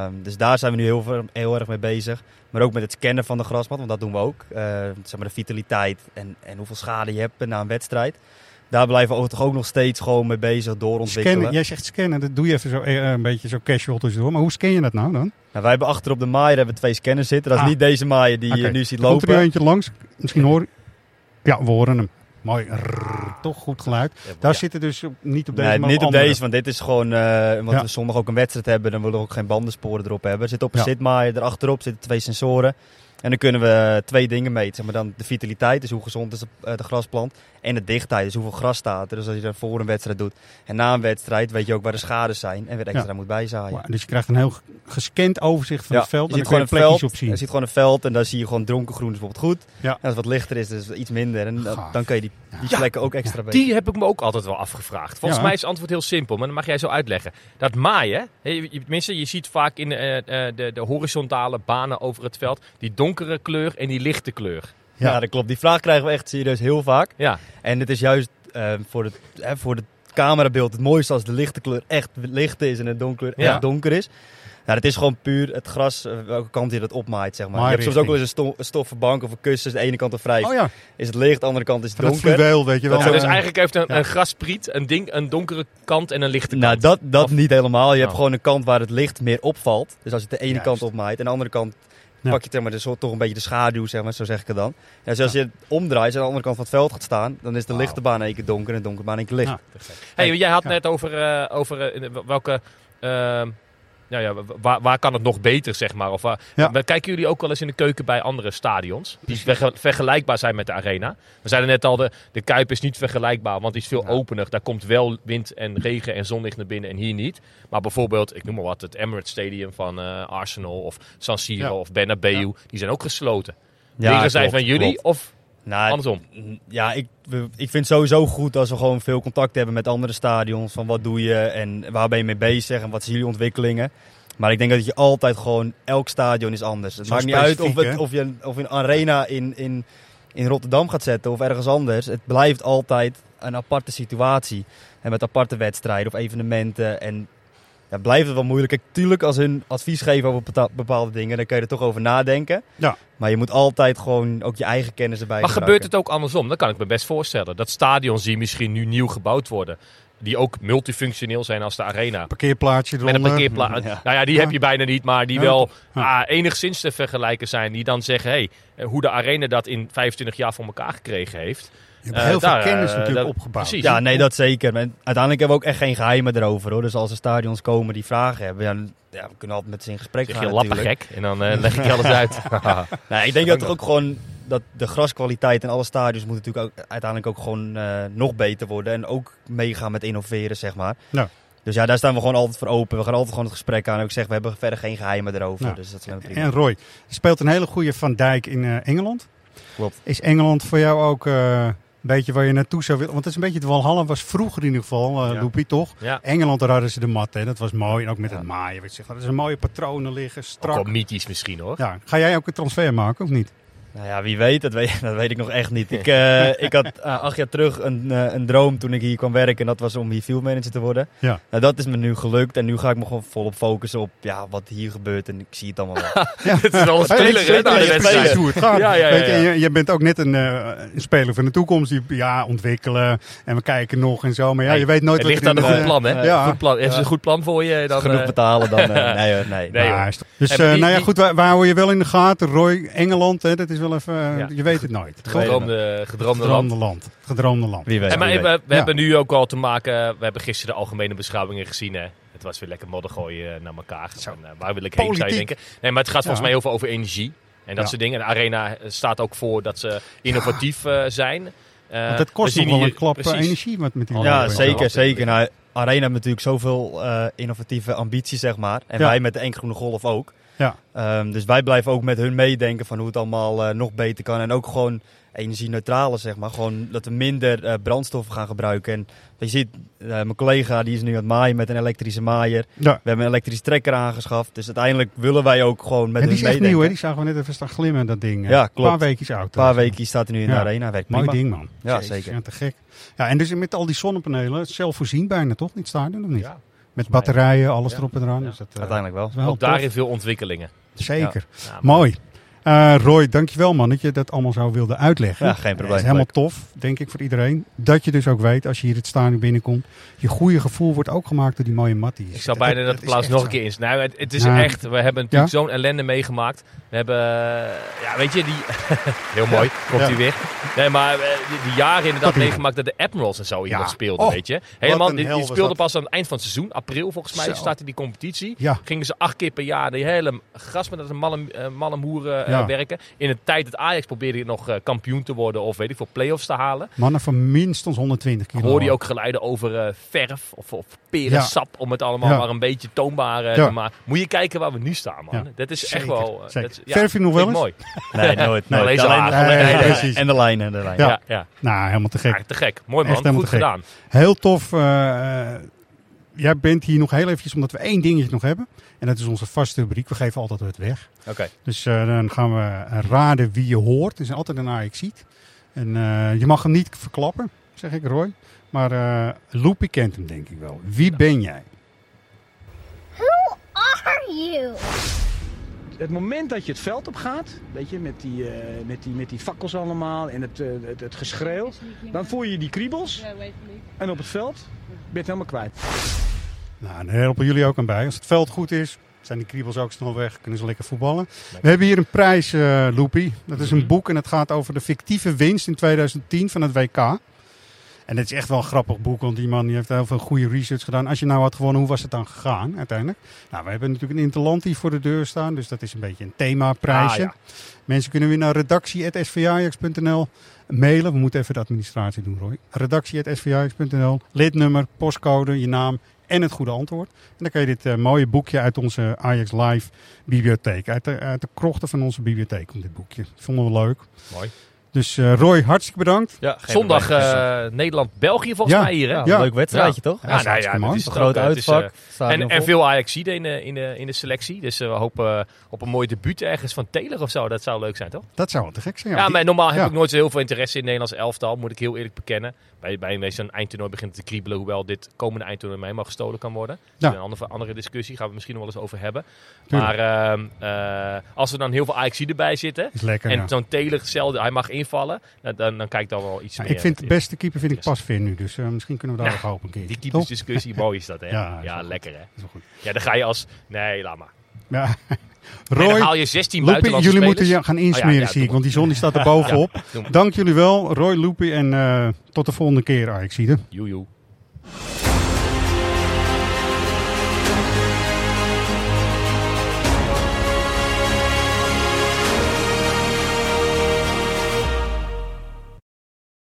S5: Ehm, dus daar zijn we nu heel, heel erg mee bezig. Maar ook met het scannen van de grasmat, want dat doen we ook. Eh, zeg maar de vitaliteit en, en hoeveel schade je hebt na een wedstrijd. daar blijven we toch ook nog steeds gewoon mee bezig doorontwikkelen.
S3: Scannen, jij zegt scannen, dat doe je even zo eh, een beetje zo casual tussendoor. Maar hoe scan je dat nou dan?
S5: Nou, wij hebben achter op de maaier hebben we twee scanners zitten. Dat is
S3: Ah.
S5: niet deze maaier die je nu ziet
S3: Komt er
S5: lopen.
S3: nu eentje langs? Misschien hoor Ja, we horen hem. Mooi. Toch goed geluid. Daar
S6: ja.
S3: zitten dus op- niet op deze,
S5: Nee,
S3: maar
S5: niet op
S3: andere.
S5: deze, want dit is gewoon, eh omdat
S3: Ja.
S5: we zondag ook een wedstrijd hebben, dan willen we ook geen bandensporen erop hebben. Er zit op een zitmaaier, erachterop zitten twee sensoren. En dan kunnen we twee dingen meten. Zeg maar dan de vitaliteit, dus hoe gezond is de, eh, de grasplant. En de dichtheid, dus hoeveel gras staat er. Dus als je dat voor een wedstrijd doet en na een wedstrijd, weet je ook waar de schades zijn. En weer extra
S3: Ja.
S5: moet bijzaaien.
S3: Wow, Dus je krijgt een heel gescand overzicht van
S5: Ja,
S3: het veld.
S5: je
S3: en
S5: ziet
S3: dan
S5: gewoon een veld.
S3: plekjes op zien.
S5: Je ziet gewoon een veld en daar zie je gewoon dronkengroen is bijvoorbeeld goed.
S3: Ja.
S5: En als het wat lichter is, is het iets minder. En dan,
S3: Gaaf.
S5: dan kun je die, die
S6: Ja.
S5: plekken ook extra weten.
S6: Die heb ik me ook altijd wel afgevraagd. Volgens
S3: Ja.
S6: mij is het antwoord heel simpel, maar dan mag jij zo uitleggen. Dat maaien, hè, je, je- tenminste, je ziet vaak in eh, eh, de, de horizontale banen over het veld die donkere kleur en die lichte kleur.
S5: Ja. dat klopt. Die vraag krijgen we echt serieus heel vaak.
S6: Ja,
S5: En het is juist eh, voor, het, eh, voor het camerabeeld het mooiste als de lichte kleur echt licht is en de donkere
S6: Ja.
S5: echt donker is. Ja, het is gewoon puur het gras, eh, welke kant je dat opmaait, zeg maar. je hebt soms ook wel eens een, sto- een stoffen bank of een kussen. De ene kant of vrij
S3: Oh ja,
S5: is het licht, de andere kant is het
S3: van dat
S5: donker.
S3: fluweel, weet je wel.
S6: Ja, dus eigenlijk heeft een,
S5: ja.
S6: een graspriet een, ding, een donkere kant en een lichte kant.
S5: Nou, dat, dat
S6: Of-
S5: niet helemaal. Je hebt
S6: Oh.
S5: gewoon een kant waar het licht meer opvalt. Dus als je het de ene
S3: Juist.
S5: kant opmaait en de andere kant
S3: Ja.
S5: pak je zeg maar, zo, toch een beetje de schaduw, zeg maar, zo zeg ik het dan. Ja, dus als je het omdraait en aan de andere kant van het veld gaat staan, dan is de lichte baan in één keer donker en de donkere baan één keer licht.
S3: Ja.
S6: Hey, jij had
S3: Ja.
S6: net over, eh, over eh, welke... ehm, nou ja, waar, waar kan het nog beter, zeg maar? Of waar,
S3: Ja.
S6: maar Kijken jullie ook wel eens in de keuken bij andere stadions? Die verge- vergelijkbaar zijn met de arena? We zeiden net al, de, de Kuip is niet vergelijkbaar, want die is veel opener. Daar komt wel wind en regen en zonlicht naar binnen en hier niet. Maar bijvoorbeeld, ik noem maar wat, het Emirates Stadium van eh, Arsenal of San Siro
S3: Ja.
S6: of Bernabeu, die zijn ook gesloten.
S5: Ja,
S6: Leren zij van jullie
S5: klopt.
S6: of
S5: Nou,
S6: andersom?
S5: Ja, ik, ik vind het sowieso goed als we gewoon veel contact hebben met andere stadions. Van wat doe je en waar ben je mee bezig en wat zijn jullie ontwikkelingen. Maar ik denk dat je altijd gewoon, elk stadion is anders. Het
S3: Zo
S5: maakt niet uit of, het, of je een- of je een arena in, in, in Rotterdam gaat zetten of ergens anders. Het blijft altijd een aparte situatie. En met aparte wedstrijden of evenementen. En ja, blijft het wel moeilijk. Kijk, tuurlijk als hun advies geven over bepaalde dingen, dan kun je er toch over nadenken.
S3: Ja.
S5: Maar je moet altijd gewoon ook je eigen kennis erbij
S6: Maar
S5: gebruiken.
S6: gebeurt het ook andersom? Dat kan ik me best voorstellen. Dat stadions die misschien nu nieuw gebouwd worden, die ook multifunctioneel zijn als de arena.
S3: parkeerplaatsje
S6: Met een
S3: eronder.
S6: parkeerplaats.
S5: Ja.
S6: Nou ja, die
S3: Ja.
S6: heb je bijna niet, maar die
S3: Ja.
S6: wel
S3: Ja.
S6: ah, enigszins te vergelijken zijn. Die dan zeggen, hé, hey, hoe de arena dat in 25 jaar voor elkaar gekregen heeft.
S3: Je hebt
S6: Eh,
S3: heel
S6: daar,
S3: veel kennis
S6: eh,
S3: natuurlijk
S6: dat-
S3: opgebouwd.
S6: precies.
S5: Ja, nee, dat zeker. Maar uiteindelijk hebben we ook echt geen geheimen erover. Hoor. Dus als er stadions komen die vragen hebben, ja, dan- ja, we kunnen altijd met ze in gesprek
S6: Zeg
S5: gaan.
S6: je lappen gek en dan eh, leg ik je alles uit. *laughs* *laughs*
S5: Nee, ik denk dat toch ook gewoon dat de graskwaliteit in alle stadions moet natuurlijk ook uiteindelijk ook gewoon eh, nog beter worden. En ook meegaan met innoveren, zeg maar.
S3: Ja.
S5: Dus ja, daar staan we gewoon altijd voor open. We gaan altijd gewoon het gesprek aan. En ik zeg, we hebben verder geen geheimen erover.
S3: Ja.
S5: Dus dat is prima.
S3: En Roy, je speelt een hele goede Van Dijk in eh, Engeland.
S5: Klopt.
S3: Is Engeland voor jou ook eh, beetje waar je naartoe zou willen? Want het is een beetje het Walhalla was vroeger in ieder geval,
S6: Ja.
S3: Loepie, toch?
S6: ja.
S3: Engeland, daar hadden ze de mat, hè. dat was mooi. En ook met
S5: Ja.
S3: het maaien, weet je. Er zijn mooie patronen liggen,
S6: Ook
S3: strak.
S6: wel mythisch misschien hoor.
S3: Ja. Ga jij ook een transfer maken, of niet?
S5: Nou ja, wie weet, dat weet, *laughs* dat weet ik nog echt niet. Ik, eh, ik had *laughs* eh, acht jaar terug een, eh, een droom toen ik hier kwam werken. En dat was om hier field manager te worden.
S3: Ja.
S5: Nou, dat is me nu gelukt. En nu ga ik me gewoon volop focussen op ja, wat hier gebeurt. En ik zie het allemaal wel. *laughs*
S3: Ja.
S6: Het is al een speler hè,
S3: je hoe het gaat.
S6: Ja, ja, ja,
S3: Weet je,
S6: ja.
S3: je, je bent ook net een, eh, een speler van de toekomst. Die ja, ontwikkelen en we kijken nog en zo. Maar ja, je weet nooit
S6: Het
S3: wat
S6: ligt aan een
S3: de-
S6: goed plan hè.
S3: Ja.
S6: Goed plan. Heeft ze een goed plan voor je? Dan,
S5: Genoeg betalen dan. eh, nee nee.
S6: Nee,
S3: is toch- Dus
S6: Hey, maar
S3: eh,
S6: die-
S3: nou ja, goed, waar, waar hou je wel in de gaten? Roy, Engeland, hè, dat is wel even, eh,
S6: Ja.
S3: je weet het nooit.
S6: gedroomde, gedroomde land.
S3: Gedroomde land. Gedroomde land.
S5: Wie weet.
S6: En maar
S5: wie
S6: we,
S5: weet.
S6: we
S3: Ja.
S6: hebben nu ook al te maken. We hebben gisteren de algemene beschouwingen gezien. Hè. Het was weer lekker modder gooien eh, naar elkaar. En, eh, waar wil ik heen, zou je
S3: Politiek.
S6: denken? Nee, maar het gaat volgens
S3: Ja.
S6: mij heel veel over energie. En dat
S3: Ja.
S6: soort dingen. En de Arena staat ook voor dat ze innovatief eh, zijn. Eh,
S3: Want het kost
S6: we
S3: nog wel een klap eh,
S6: precies.
S3: energie met, met die
S6: Ja,
S5: zeker,
S6: Ja.
S5: zeker. Nou, Arena heeft natuurlijk zoveel eh, innovatieve ambities, zeg maar. En
S3: Ja.
S5: wij met de Enkgroene Golf ook.
S3: Ja.
S5: Ehm, dus wij blijven ook met hun meedenken van hoe het allemaal eh, nog beter kan. En ook gewoon energie-neutrale, zeg maar. Gewoon dat we minder eh, brandstoffen gaan gebruiken. En je ziet, eh, mijn collega die is nu aan het maaien met een elektrische maaier.
S3: Ja.
S5: We hebben een elektrische trekker aangeschaft. Dus uiteindelijk willen wij ook gewoon met
S3: En die
S5: hun
S3: is echt
S5: meedenken.
S3: nieuw, hè? Die zagen we net even staan glimmen, dat ding.
S5: Ja,
S3: Een
S5: klopt.
S3: paar weekjes oud.
S5: Een paar weken staat hij nu in
S3: Ja.
S5: de Arena. Werkt
S3: Mooi
S5: prima.
S3: ding, man.
S5: Ja,
S3: Jezus,
S5: zeker.
S3: Ja, te gek. Ja, en dus met al die zonnepanelen, zelfvoorzien bijna toch? Niet stadion of niet?
S6: Ja,
S3: Met batterijen, alles
S6: Ja.
S3: erop en eraan.
S6: Ja.
S3: Dus dat, eh,
S5: Uiteindelijk wel.
S3: wel
S6: ook
S3: tof.
S6: daarin veel ontwikkelingen.
S3: Zeker.
S6: Ja,
S3: Mooi. Eh, Roy, dankjewel man dat je dat allemaal zo wilde uitleggen.
S5: Ja, geen probleem.
S3: Het is helemaal
S5: Leuk.
S3: tof, denk ik, voor iedereen. Dat je dus ook weet, als je hier het stadion binnenkomt, je goede gevoel wordt ook gemaakt door die mooie matties.
S6: Ik zou bijna dat
S3: is
S6: applaus
S3: echt
S6: nog
S3: zo.
S6: een keer in. Nou, het, het is
S3: Nou,
S6: echt. We hebben natuurlijk zo'n ellende meegemaakt. We hebben, eh, ja, weet je, die. *laughs* heel mooi, komt
S3: Ja.
S6: hij weer. Nee, maar eh, die, die jaren inderdaad
S3: Dat
S6: meegemaakt dat de Admirals en zo nog speelden,
S3: Oh,
S6: weet je. Helemaal, die, die speelden
S3: dat.
S6: pas aan het eind van het seizoen, april volgens mij,
S3: Zo.
S6: startte die competitie.
S3: Ja.
S6: Gingen ze acht keer per jaar die hele gras met een malle, eh, malle moeren eh,
S3: Ja.
S6: werken. In een tijd dat Ajax probeerde nog eh, kampioen te worden of weet ik veel, play-offs te halen.
S3: Mannen van minstens 120 kilo.
S6: Hoorde je ook geluiden over eh, verf of, of perensap om het allemaal
S3: Ja.
S6: maar een beetje toonbaar eh,
S3: Ja.
S6: te maken. Moet je kijken waar we nu staan, man.
S3: Ja.
S6: Dat is
S3: Zeker,
S6: echt wel... eh,
S3: zeker.
S6: dat is- ja,
S3: Verf je nog wel eens?
S6: mooi.
S5: Nee, nooit. *laughs*
S3: Nee,
S5: alleen-
S3: precies.
S5: En de lijnen. De lijnen.
S3: Ja.
S6: Ja, ja.
S3: Nou, helemaal te gek.
S6: Ja, te gek. Mooi man, goed
S3: te gek.
S6: gedaan.
S3: Heel tof. Jij bent hier nog heel eventjes, omdat we één dingetje nog hebben. En dat is onze vaste rubriek. We geven altijd het weg.
S6: Oké.
S3: Dus eh, dan gaan we raden wie je hoort. Het is altijd een ajax ziet. En eh, je mag hem niet verklappen, zeg ik Roy. Maar eh Loepie kent hem denk ik wel. Wie ben jij?
S10: Who are you?
S2: Het moment dat je het veld op gaat, weet je, met die, eh, met die, met die fakkels allemaal en het, eh, het, het geschreeuw, dan voel je die kriebels. En op het veld ben je het helemaal kwijt.
S3: Nou, daar helpen jullie ook aan bij. Als het veld goed is, zijn die kriebels ook snel weg. Kunnen ze lekker voetballen. We hebben hier een prijs, eh Loepie. Dat is een boek en het gaat over de fictieve winst in 2010 van het WK. En het is echt wel een grappig boek, want die man die heeft heel veel goede research gedaan. Als je nou had gewonnen, hoe was het dan gegaan uiteindelijk? Nou, we hebben natuurlijk een Interlantie voor de deur staan, dus dat is een beetje een themaprijsje.
S6: Ah, ja.
S3: Mensen kunnen weer naar redactie.svajax.nl mailen. We moeten even de administratie doen, Roy. Redactie.svajax.nl, lidnummer, postcode, je naam en het goede antwoord. En dan kan je dit eh, mooie boekje uit onze Ajax Live bibliotheek, uit de, uit de krochten van onze bibliotheek, komt dit boekje. Vonden we leuk.
S6: Mooi.
S3: Dus eh, Roy, hartstikke bedankt.
S5: Ja,
S6: Zondag eh, Nederland-België volgens
S3: Ja.
S6: mij hier, hè?
S5: Ja,
S3: Ja.
S5: leuk wedstrijdje, toch?
S3: Ja,
S6: Ja, nou ja, dat is
S5: Een groot
S6: is,
S5: uitvak.
S6: eh,
S5: stadion
S6: En, en veel Ajaxiden in de, in, de, in de selectie. Dus eh, we hopen op een mooi debuut ergens van Taylor of zo. Dat zou leuk zijn, toch?
S3: Dat zou wel te gek zijn.
S6: Ja, maar normaal heb
S3: ja.
S6: ik nooit zo heel veel interesse in het Nederlands elftal. Moet ik heel eerlijk bekennen. Bij, bij, bij zo'n eindtoernooi begint het te kriebelen. Hoewel dit komende eindtoernooi mij mag gestolen kan worden. Dat is een andere, andere discussie. Gaan we misschien nog wel eens over hebben.
S3: Tuurlijk.
S6: Maar ehm, eh, als er dan heel veel Ajax erbij zitten.
S3: Is lekker,
S6: En
S3: ja.
S6: zo'n Taylor hetzelfde, hij mag invallen. Dan, dan, dan kijk ik dan wel iets
S3: Ja,
S6: meer.
S3: ik vind de beste keeper vind ik
S6: Yes.
S3: Pasveer nu, dus eh, misschien kunnen we daar
S6: Nou,
S3: nog hopen een keer.
S6: Die keepersdiscussie, mooi is dat, hè? *laughs*
S3: Ja, is
S6: lekker, hè?
S3: Is wel goed.
S6: Ja, dan ga je als... Nee, laat maar.
S3: Ja. *laughs*
S6: En dan
S3: Roy,
S6: haal je 16
S3: Loepie,
S6: buitenlandse
S3: jullie
S6: spelers.
S3: moeten je gaan
S6: Oh ja,
S3: insmeren, zie ik, want die zon die staat er *laughs* bovenop. Dank jullie wel, Roy, Loepie en eh, tot de volgende keer, Ajaxide.
S6: Joe, joe.